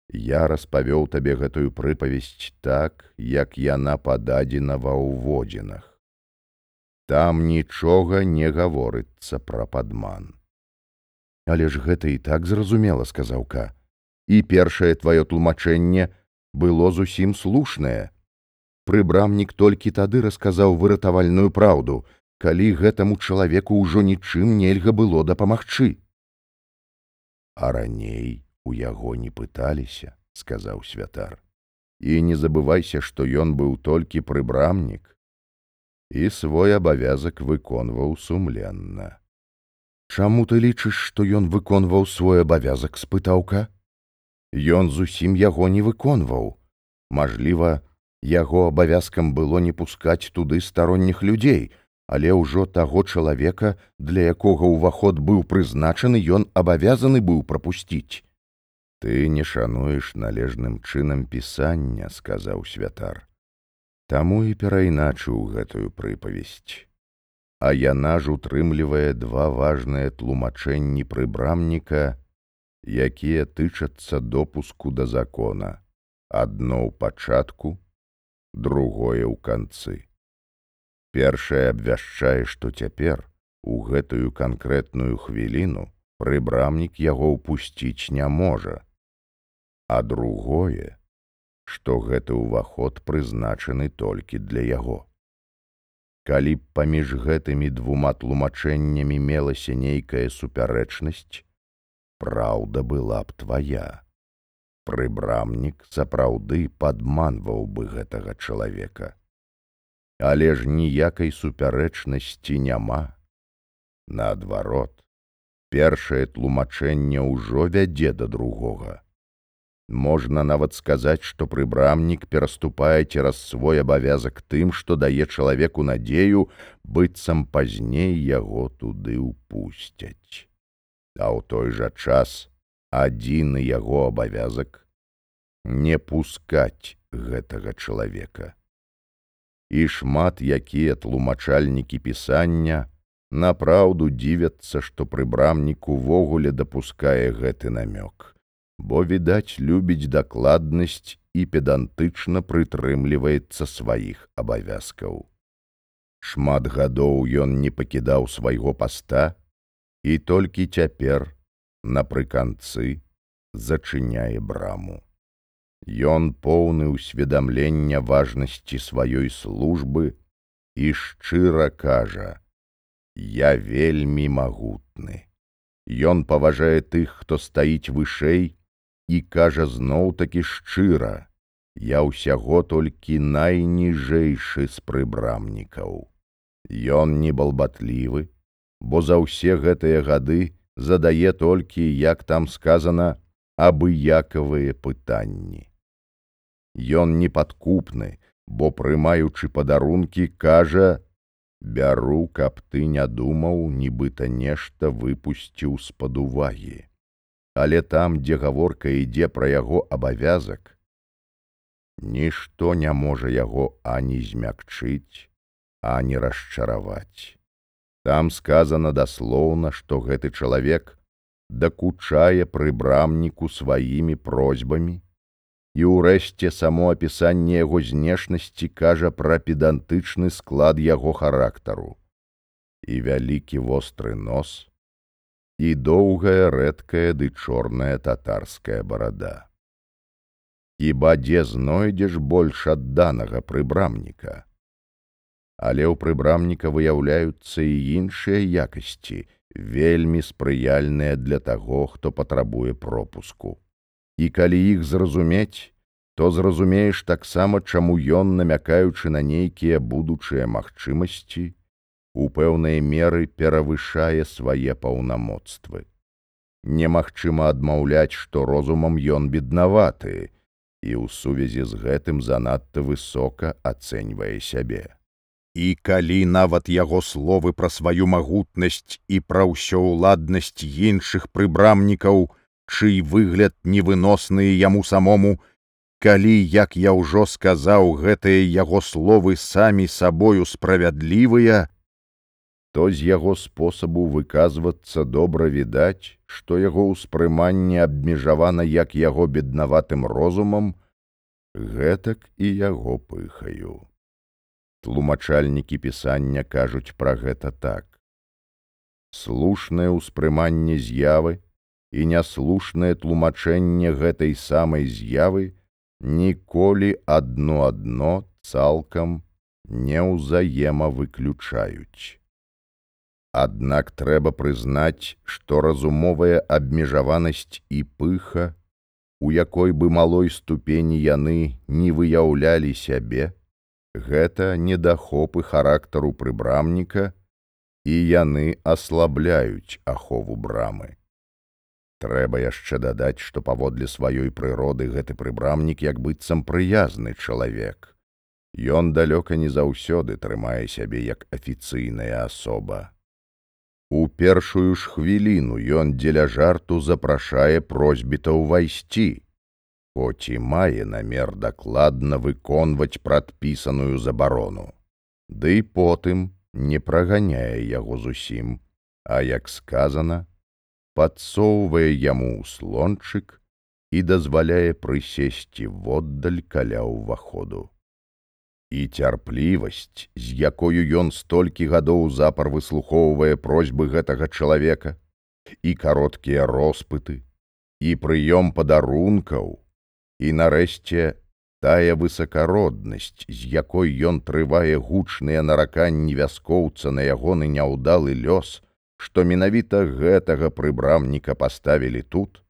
Я распавёў табе гэтую прыпавесць так, як яна пададзена ва ўводзінах. Там нічога не гаворыцца пра падман. Але ж гэта і так зразумела, сказаў ка. І першае тваё тлумачэнне было зусім слушнае. Прыбрамнік толькі тады расказаў выратавальную праўду, калі гэтаму чалавеку ўжо нічым нельга было дапамагчы. А раней у яго не пыталіся сказаў святар. І не забывайся што ён быў толькі прыбрамнік. І свой абавязак выконваў сумленна. Чаму ты лічыш што ён выконваў свой абавязак спытаўка? Ён зусім яго не выконваў. Мажліва яго абавязкам было не пускаць туды старонніх людзей але ўжо таго чалавека для якога ўваход быў прызначаны ён абавязаны быў прапусціць Ты не шануеш належным чынам пісання, сказаў святар. Таму і перайначыў гэтую прыпавесць. А яна ж утрымлівае два важныя тлумачэнні прыбрамніка, якія тычацца допуску да закона, адно ў пачатку, другое ў канцы. Першае абвяшчае, што цяпер у гэтую канкрэтную хвіліну прыбрамнік яго ўпусціць не можа а другое, што гэты ўваход прызначаны толькі для яго. Калі б паміж гэтымі двума тлумачэннямі мелася нейкая супярэчнасць, праўда была б твая. Прыбрамнік сапраўды падманваў бы гэтага чалавека. Але ж ніякай супярэчнасці няма. Наадварот, першае тлумачэнне ўжо вядзе да другога. Можна нават сказаць, што прыбрамнік пераступае цераз свой абавязак тым, што дае чалавеку надзею, быццам пазней яго туды ўпусцяць. А ў той жа час адзіны яго абавязак не пускаць гэтага чалавека. І шмат якія тлумачальнікі пісання напраўду дзівяцца, што прыбрамнік увогуле дапускае гэты намёк бо відаць любіць дакладнасць і педантычна прытрымліваецца сваіх абавязкаў. Шмат гадоў ён не пакідаў свайго паста і толькі цяпер напрыканцы зачыняе браму. Ён поўны ўсведамлення важнасці сваёй службы і шчыра кажа: « Я вельмі магутны. Ён паважае тых, хто стаіць вышэй і кажа зноў такі шчыра: Я ўсяго толькі найніжэйшы з прыбрамнікаў. Ён не балбатлівы, бо за ўсе гэтыя гады задае толькі, як там сказана, абыякавыя пытанні. Ён непадкупны, бо прымаючы падарункі, кажа: бяру, каб ты не думаў, нібыта нешта выпусціў з-пад увагі але там, дзе гаворка ідзе пра яго абавязак, нішто не можа яго ані змякчыць, ані расчараваць. Там сказано даслоўна, што гэты чалавек дакучае прыбрамніку сваімі просьбамі, і ўрэшце само апісанне яго знешнасці кажа пра педантычны склад яго характару. І вялікі востры нос, і доўгая рэдкая ды чорная татарская барада. Хіба дзе знойдзеш больш адданага прыбрамніка? але ў прыбрамніка выяўляюцца і іншыя якасці, вельмі спрыяльныя для таго, хто патрабуе пропуску. І калі іх зразумець, то зразумееш таксама, чаму ён, намякаючы на нейкія будучыя магчымасці, у пэўнай меры перавышае свае паўнамоцтвы. Немагчыма адмаўляць, што розумам ён беднаваты, і ў сувязі з гэтым занадта высока ацэньвае сябе. І калі нават яго словы пра сваю магутнасць і пра ўсё ўладнасць іншых прыбрамнікаў, чый выгляд невыносныя яму самому, калі, як я ўжо сказаў, гэтыя яго словы самі сабою справядлівыя, то з яго спосабу выказвацца добра відаць, што яго ўспрыманне абмежавана як яго беднаватым розумам, гэтак і яго пыхаю. Тлумачальнікі пісання кажуць пра гэта так. Слушнае ўспрыманне з'явы і няслушнае тлумачэнне гэтай самай з'явы ніколі адно адно цалкам не ўзаемавыключаюць Аднак трэба прызнаць, што разумовая абмежаванасць і пыха, у якой бы малой ступені яны не выяўлялі сябе, гэта недахопы характару прыбрамніка і яны аслабляюць ахову брамы. Трэба яшчэ дадаць, што паводле сваёй прыроды гэты прыбрамнік як быццам прыязны чалавек. Ён далёка не заўсёды трымае сябе як афіцыйная асоба. У першую ж хвіліну ён дзеля жарту запрашае просьбіта ўвайсці хоць і мае намер дакладна выконваць прадпісаную забарону. Ды і потым не праганяе яго зусім, а як сказана, падсоўвае яму слончык і дазваляе прысесці воддаль каля ўваходу. І цярплівасць, з якою ён столькі гадоў запар выслухоўвае просьбы гэтага чалавека, і кароткія роспыты, і прыём падарункаў, І нарэшце тая высакароднасць, з якой ён трывае гучныя нараканні вяскоўца на ягоны няўдалы лёс, што менавіта гэтага прыбрамніка паставілі тут,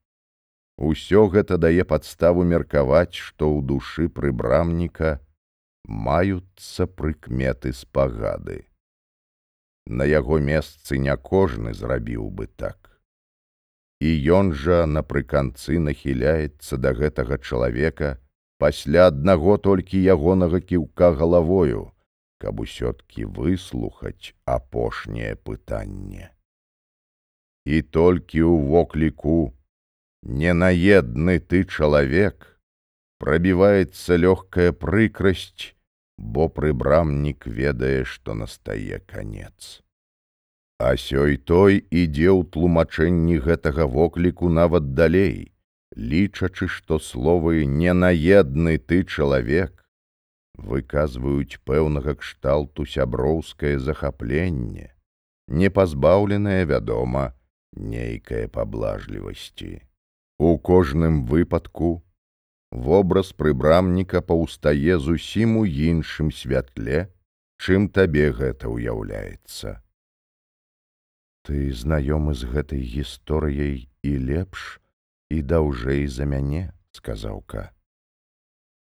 Усё гэта дае падставу меркаваць, што ў душы прыбрамніка маюцца прыкметы спагады. На яго месцы не кожны зрабіў бы так і ён жа напрыканцы нахіляецца да гэтага чалавека пасля аднаго толькі ягонага кіўка галавою, каб усё-ткі выслухаць апошняе пытанне. І толькі ў вокліку ненаедны ты чалавек прабіваецца лёгкая прыкрасць, бо прыбрамнік ведае, што настае канец. А сёй той ідзе ў тлумачэнні гэтага вокліку нават далей, лічачы, што словы ненаедны ты чалавек выказваюць пэўнага кшталту сяброўскае захапленне, не пазбаўленае, вядома, нейкае паблажлівасці. У кожным выпадку вобраз прыбрамніка паўстае зусім у іншым святле, чым табе гэта ўяўляецца. Ты знаёмы з гэтай гісторыяй і лепш і даўжэй за мяне, сказаўка.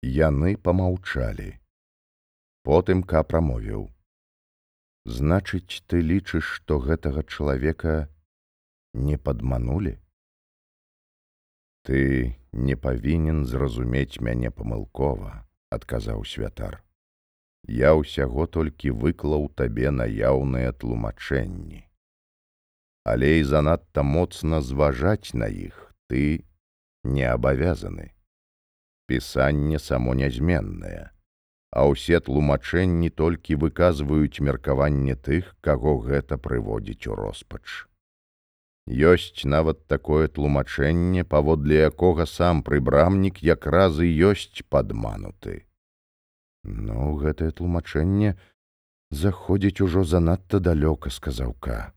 Яны помаўчалі. Потым ка прамовіў: Значыць, ты лічыш, што гэтага чалавека не падманулі? Ты не павінен зразумець мяне памылкова, адказаў святар. Я ўсяго толькі выклаў табе наяўныя тлумачэнні але і занадта моцна зважаць на іх ты не абавязаны. Пісанне само нязменнае, а ўсе тлумачэнні толькі выказваюць меркаванне тых, каго гэта прыводзіць у роспач. Ёсць нават такое тлумачэнне, паводле якога сам прыбрамнік якраз і ёсць падмануты. Ну, гэтае тлумачэнне заходзіць ужо занадта далёка, сказаў ка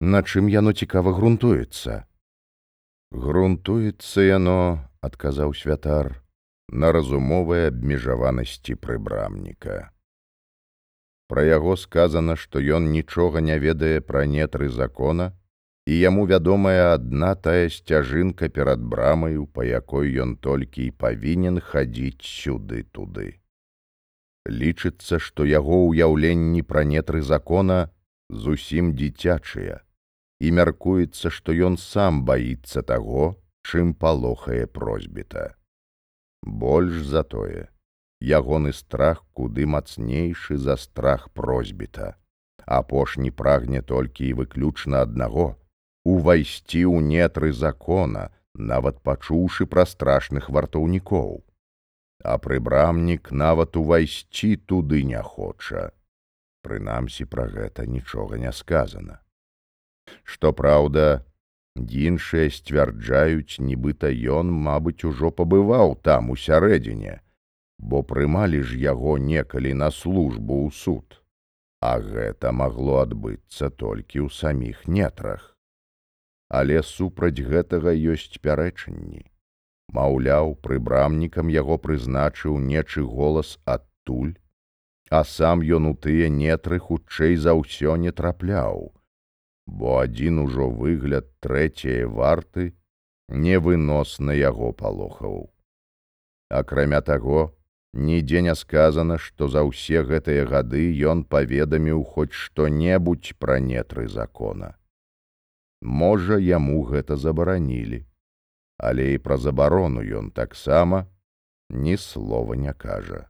на чым яно цікава грунтуецца? Грунтуецца яно адказаў святар на разумовай абмежаванасці прыбрамніка. Пра яго сказана, што ён нічога не ведае пра нетры закона, і яму вядомая адна тая сцяжынка перад брамаю, па якой ён толькі і павінен хадзіць сюды туды. Лічыцца, што яго ўяўленні пра нетры закона зусім дзіцячыя, і мяркуецца, што ён сам баіцца таго, чым палохае просьбіта. Больш за тое, ягоны страх куды мацнейшы за страх просьбіта. Апошні прагне толькі і выключна аднаго увайсці ў нетры закона, нават пачуўшы пра страшных вартаўнікоў. А прыбрамнік нават увайсці туды не хоча. Прынамсі пра гэта нічога не сказана. Што праўда, іншыя сцвярджаюць, нібыта ён, мабыць, ужо пабываў там у сярэдзіне, бо прымалі ж яго некалі на службу ў суд, а гэта магло адбыцца толькі ў саміх нетрах. Але супраць гэтага ёсць пярэчанні. Маўляў, прыбрамнікам яго прызначыў нечы голас адтуль, а сам ён у тыя нетры хутчэй за ўсё не трапляў, бо адзін ужо выгляд трэцяе варты невыносна яго палохаў. Акрамя таго, Нідзе не сказана, што за ўсе гэтыя гады ён паведаміў хоць што-небудзь пра нетры закона. Можа, яму гэта забаранілі, але і пра забарону ён таксама ні слова не кажа.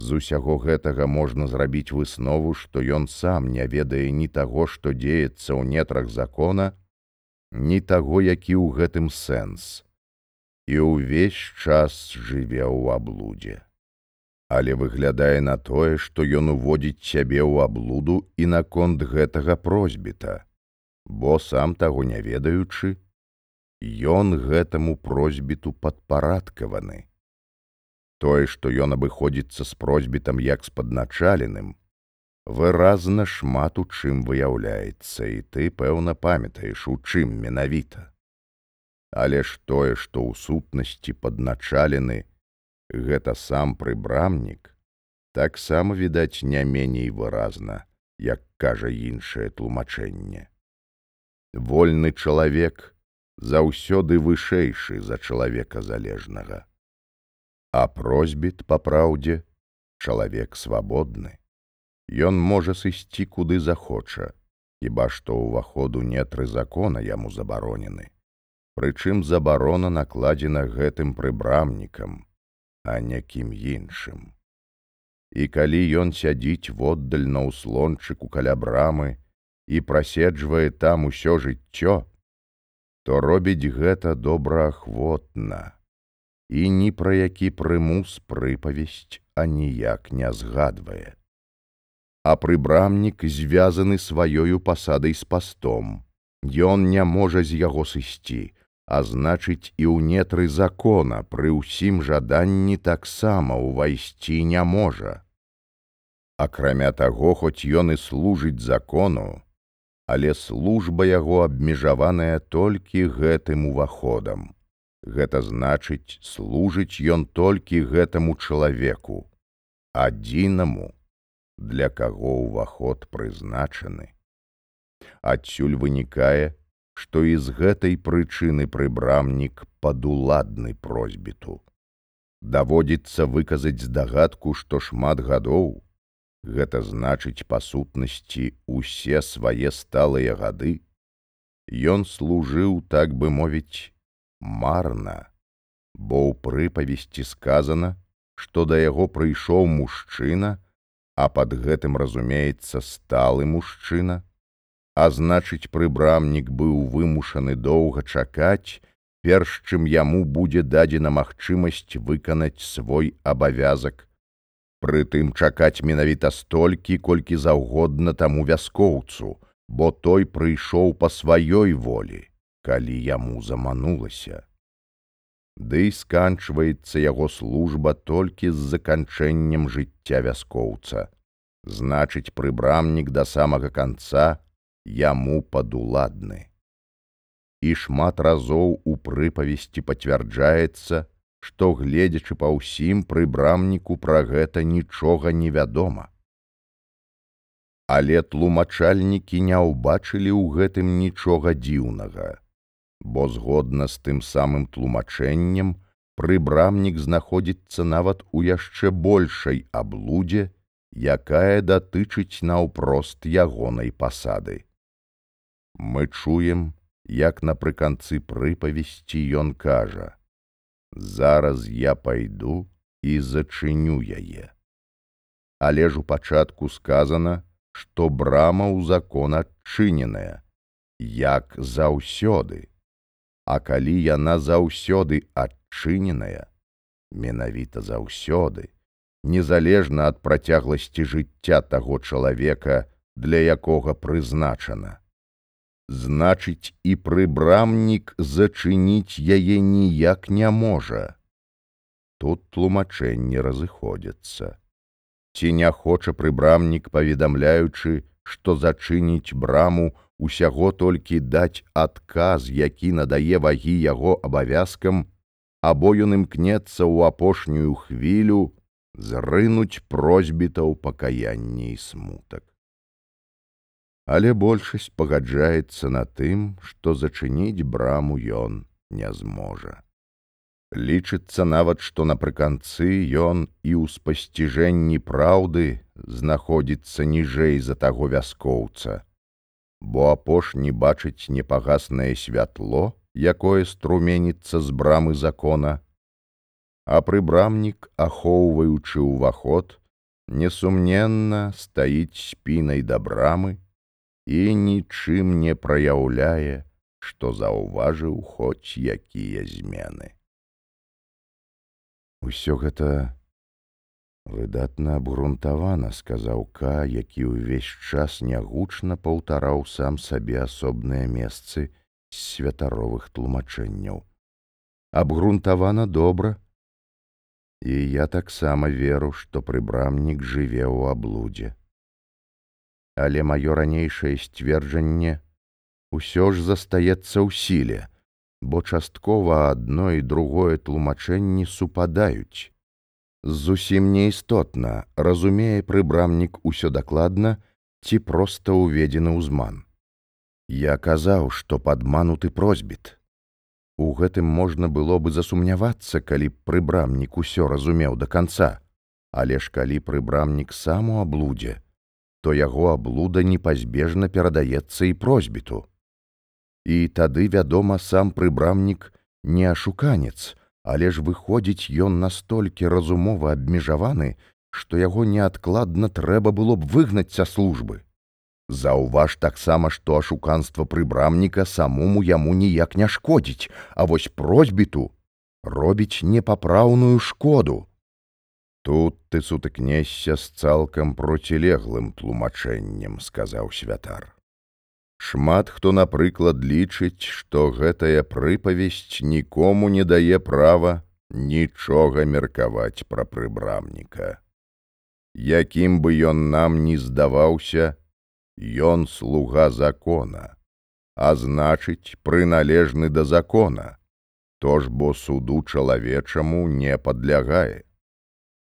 З усяго гэтага можна зрабіць выснову, што ён сам не ведае ні таго, што дзеецца ў нетрах закона, ні таго, які ў гэтым сэнс і ўвесь час жыве ў аблудзе. Але выглядае на тое, што ён уводзіць сябе ў аблуду і наконт гэтага просьбіта, бо сам таго не ведаючы, ён гэтаму просьбіту падпарадкаваны. Тое, што ён абыходзіцца з просьбітам як з падначаленым, выразна шмат у чым выяўляецца, і ты, пэўна, памятаеш, у чым менавіта. Але ж тое, што ў сутнасці падначалены гэта сам прыбрамнік, таксама відаць не меней выразна, як кажа іншае тлумачэнне. Вольны чалавек заўсёды вышэйшы за чалавека залежнага. А просьбіт па праўдзе чалавек свабодны. Ён можа сысці куды захоча, хіба што ўваходу нетры закона яму забаронены прычым забарона накладзена гэтым прыбрамнікам, а некім іншым. І калі ён сядзіць воддаль на ўслончыку каля брамы і праседжвае там усё жыццё, то робіць гэта добраахвотна і ні пра які прымус прыпавесць аніяк не згадвае. А прыбрамнік звязаны сваёю пасадай з пастом. Ён не можа з яго сысці, а значыць і ў нетры закона пры ўсім жаданні таксама ўвайсці не можа. Акрамя таго, хоць ён і служыць закону, але служба яго абмежаваная толькі гэтым уваходам. Гэта значыць, служыць ён толькі гэтаму чалавеку, адзінаму, для каго ўваход прызначаны. Адсюль вынікае, што і з гэтай прычыны прыбрамнік падуладны просьбіту. Даводзіцца выказаць здагадку, што шмат гадоў, гэта значыць па сутнасці усе свае сталыя гады, Ён служыў, так бы мовіць, марна, бо ў прыпавесці сказана, што да яго прыйшоў мужчына, а пад гэтым разумеецца сталы мужчына, а значыць прыбрамнік быў вымушаны доўга чакаць, перш чым яму будзе дадзена магчымасць выканаць свой абавязак. Прытым чакаць менавіта столькі, колькі заўгодна таму вяскоўцу, бо той прыйшоў па сваёй волі, калі яму заманулася. І сканчваецца яго служба толькі з заканчэннем жыцця вяскоўца. Значыць, прыбрамнік да самага канца яму падуладны. І шмат разоў у прыпавесці пацвярджаецца, што, гледзячы па ўсім прыбрамніку пра гэта нічога невядома. Але тлумачальнікі не ўбачылі ў гэтым нічога дзіўнага, бо згодна з тым самым тлумачэннем прыбрамнік знаходзіцца нават у яшчэ большай аблудзе, якая датычыць наўпрост ягонай пасады. Мы чуем, як напрыканцы прыпавесці ён кажа: « Зараз я пайду і зачыню яе. Але ж у пачатку сказана, што брама ў закон адчыненая, як заўсёды. А калі яна заўсёды адчыненая, менавіта заўсёды, незалежна ад працягласці жыцця таго чалавека, для якога прызначана. Значыць, і прыбрамнік зачыніць яе ніяк не можа. Тут тлумачэнні разыходзяцца. Ці не хоча прыбрамнік, паведамляючы, што зачыніць браму усяго толькі даць адказ, які надае вагі яго абавязкам, або ён імкнецца ў апошнюю хвілю зрынуць просьбітаў пакаяння і смутак. Але большасць пагаджаецца на тым, што зачыніць браму ён не зможа. Лічыцца нават, што напрыканцы ён і ў спасціжэнні праўды знаходзіцца ніжэй за таго вяскоўца, бо апошні бачыць непагаснае святло, якое струменіцца з брамы закона, а прыбрамнік, ахоўваючы ўваход, несумненна стаіць спінай да брамы і нічым не праяўляе, што заўважыў хоць якія змены. Усё гэта выдатна абгрунтавана, сказаў Ка, які ўвесь час нягучна паўтараў сам сабе асобныя месцы святаровых тлумачэнняў. Абгрунтавана добра. І я таксама веру, што прыбрамнік жыве ў аблудзе. Але маё ранейшае сцверджанне ўсё ж застаецца ў сіле бо часткова адно і другое тлумачэнні супадаюць. Зусім неістотна разумее прыбрамнік усё дакладна ці проста ўведзены ўзман. Я казаў, што падмануты просьбіт. У гэтым можна было бы засумнявацца, калі прыбрамнік усё разумеў да канца, але ж калі прыбрамнік сам у аблудзе, то яго аблуда непазбежна перадаецца і просьбіту. І тады, вядома, сам прыбрамнік не ашуканец, але ж выходзіць ён настолькі разумова абмежаваны, што яго неадкладна трэба было б выгнаць са службы. Заўваж таксама, што ашуканства прыбрамніка самому яму ніяк не шкодзіць, а вось просьбіту робіць непапраўную шкоду. Тут ты сутыкнешся з цалкам процілеглым тлумачэннем, сказаў святар. Шмат хто, напрыклад, лічыць, што гэтая прыпавесць нікому не дае права нічога меркаваць пра прыбрамніка. Якім бы ён нам не здаваўся, ён слуга закона, а значыць, прыналежны да закона, то ж бо суду чалавечаму не падлягае.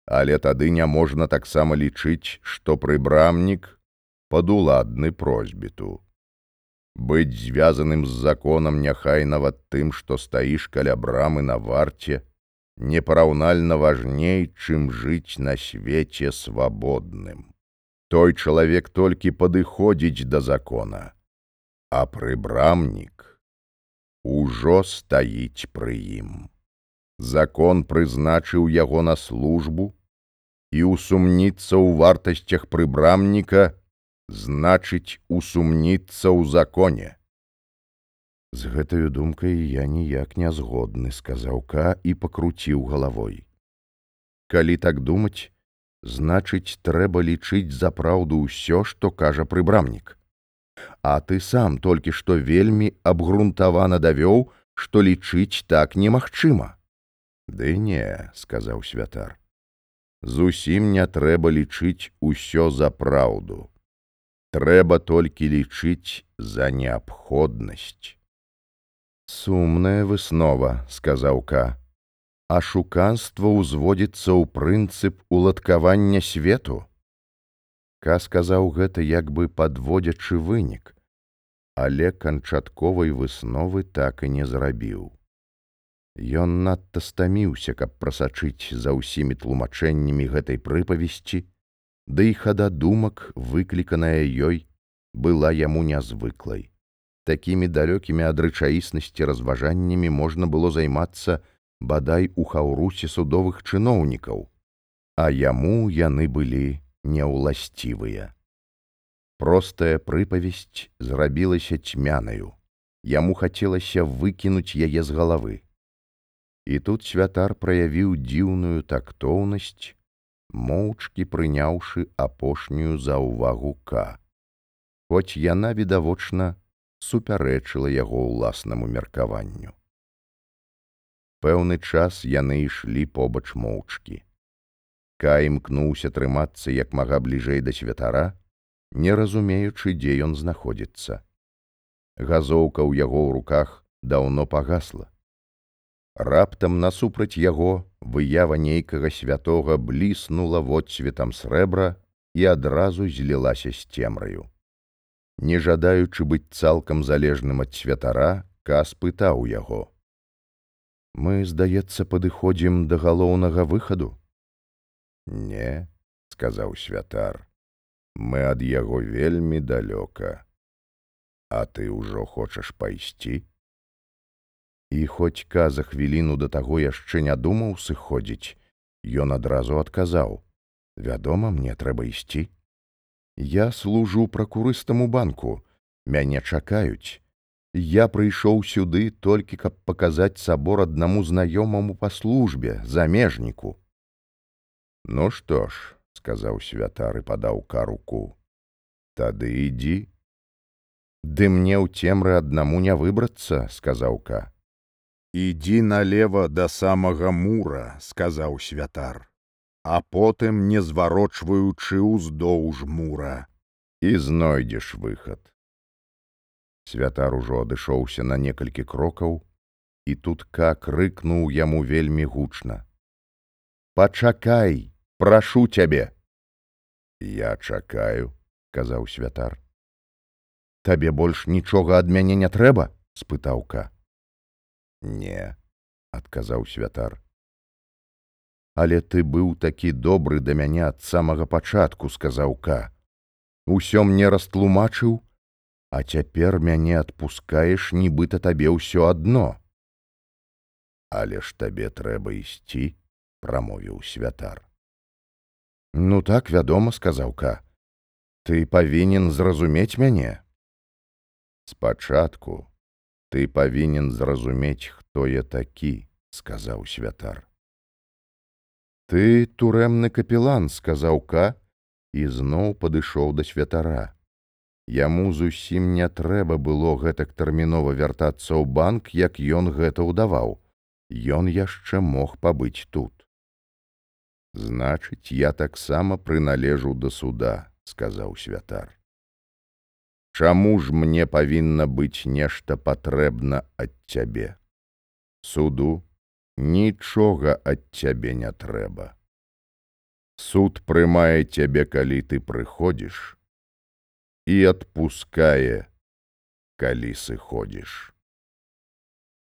Але тады няможна таксама лічыць, што прыбрамнік падуладны просьбіту быць звязаным з законам няхай нават тым, што стаіш каля брамы на варце, непараўнальна важней, чым жыць на свеце свабодным. Той чалавек толькі падыходзіць да закона, а прыбрамнік ужо стаіць пры ім. Закон прызначыў яго на службу і усумніцца ў вартасцях прыбрамніка, значыць усумніцца ў законе. З гэтаю думкай я ніяк не згодны, сказаў Ка і пакруціў галавой. Калі так думаць, значыць, трэба лічыць за праўду ўсё, што кажа прыбрамнік. А ты сам толькі што вельмі абгрунтавана давёў, што лічыць так немагчыма. Ды не, сказаў святар. Зусім не трэба лічыць усё за праўду трэба толькі лічыць за неабходнасць. Сумная выснова, сказаў Ка, а шуканства ўзводзіцца ў прынцып уладкавання свету. Ка сказаў гэта як бы падводзячы вынік, але канчатковай высновы так і не зрабіў. Ён надта стаміўся, каб прасачыць за ўсімі тлумачэннямі гэтай прыпавесці, ды і хада думак, выкліканая ёй, была яму нязвыклай. Такімі далёкімі ад рэчаіснасці разважаннямі можна было займацца бадай у хаўрусе судовых чыноўнікаў, а яму яны былі няўласцівыя. Простая прыпавесць зрабілася цьмянаю. Яму хацелася выкінуць яе з галавы. І тут святар праявіў дзіўную тактоўнасць, моўчкі прыняўшы апошнюю заўвагу к. Хоць яна відавочна супярэчыла яго ўласнаму меркаванню. Пэўны час яны ішлі побач моўчкі. Кай імкнуўся трымацца як мага бліжэй да святара, не разумеючы, дзе ён знаходзіцца. Газоўка ў яго ў руках даўно пагасла. Раптам насупраць яго выява нейкага святога бліснула водцветам срэбра і адразу злілася з цемраю. Не жадаючы быць цалкам залежным ад святара, кас пытаў яго: « Мы, здаецца, падыходзім да галоўнага выхаду. Не, сказаў святар, мы ад яго вельмі далёка. А ты ўжо хочаш пайсці? І хоць ка за хвіліну да таго яшчэ не думаў сыходзіць, ён адразу адказаў: « Вядома, мне трэба ісці. Я служу пракурыстам у банку, мяне чакаюць. Я прыйшоў сюды толькі, каб паказаць сабор аднаму знаёмаму па службе замежніку. Ну што ж, сказаў святар і падаў каруку. Тады ідзі. Ды мне ў цемры аднаму не выбрацца, сказаў ка. Ідзі налево да самага мура, сказаў святар, а потым не зварочваючы ўздоўж мура і знойдзеш выхад. Святар ужо адышоўся на некалькі крокаў, і тут ка крыкнуў яму вельмі гучна: « Пачакай! прашу цябе я чакаю казаў святар. Табе больш нічога ад мяне не трэба спытаўка не адказаў святар. Але ты быў такі добры да мяне ад самага пачатку сказаўка усё мне растлумачыў а цяпер мяне адпускаеш нібыта табе ўсё адно але ж табе трэба ісці прамовіў святар. Ну так вядома сказаўка ты павінен зразумець мяне спачатку ты павінен зразумець хто я такі сказаў святар ты турэмны капелан сказаў ка і зноў падышоў да святара. Яму зусім не трэба было гэтак тэрмінова вяртацца ў банк як ён гэта ўдаваў. Ён яшчэ мог пабыць тут значыць я таксама прыналежу да суда сказаў святар чаму ж мне павінна быць нешта патрэбна ад цябе? Суду нічога ад цябе не трэба. Суд прымае цябе калі ты прыходзіш і адпускае калі сыходзіш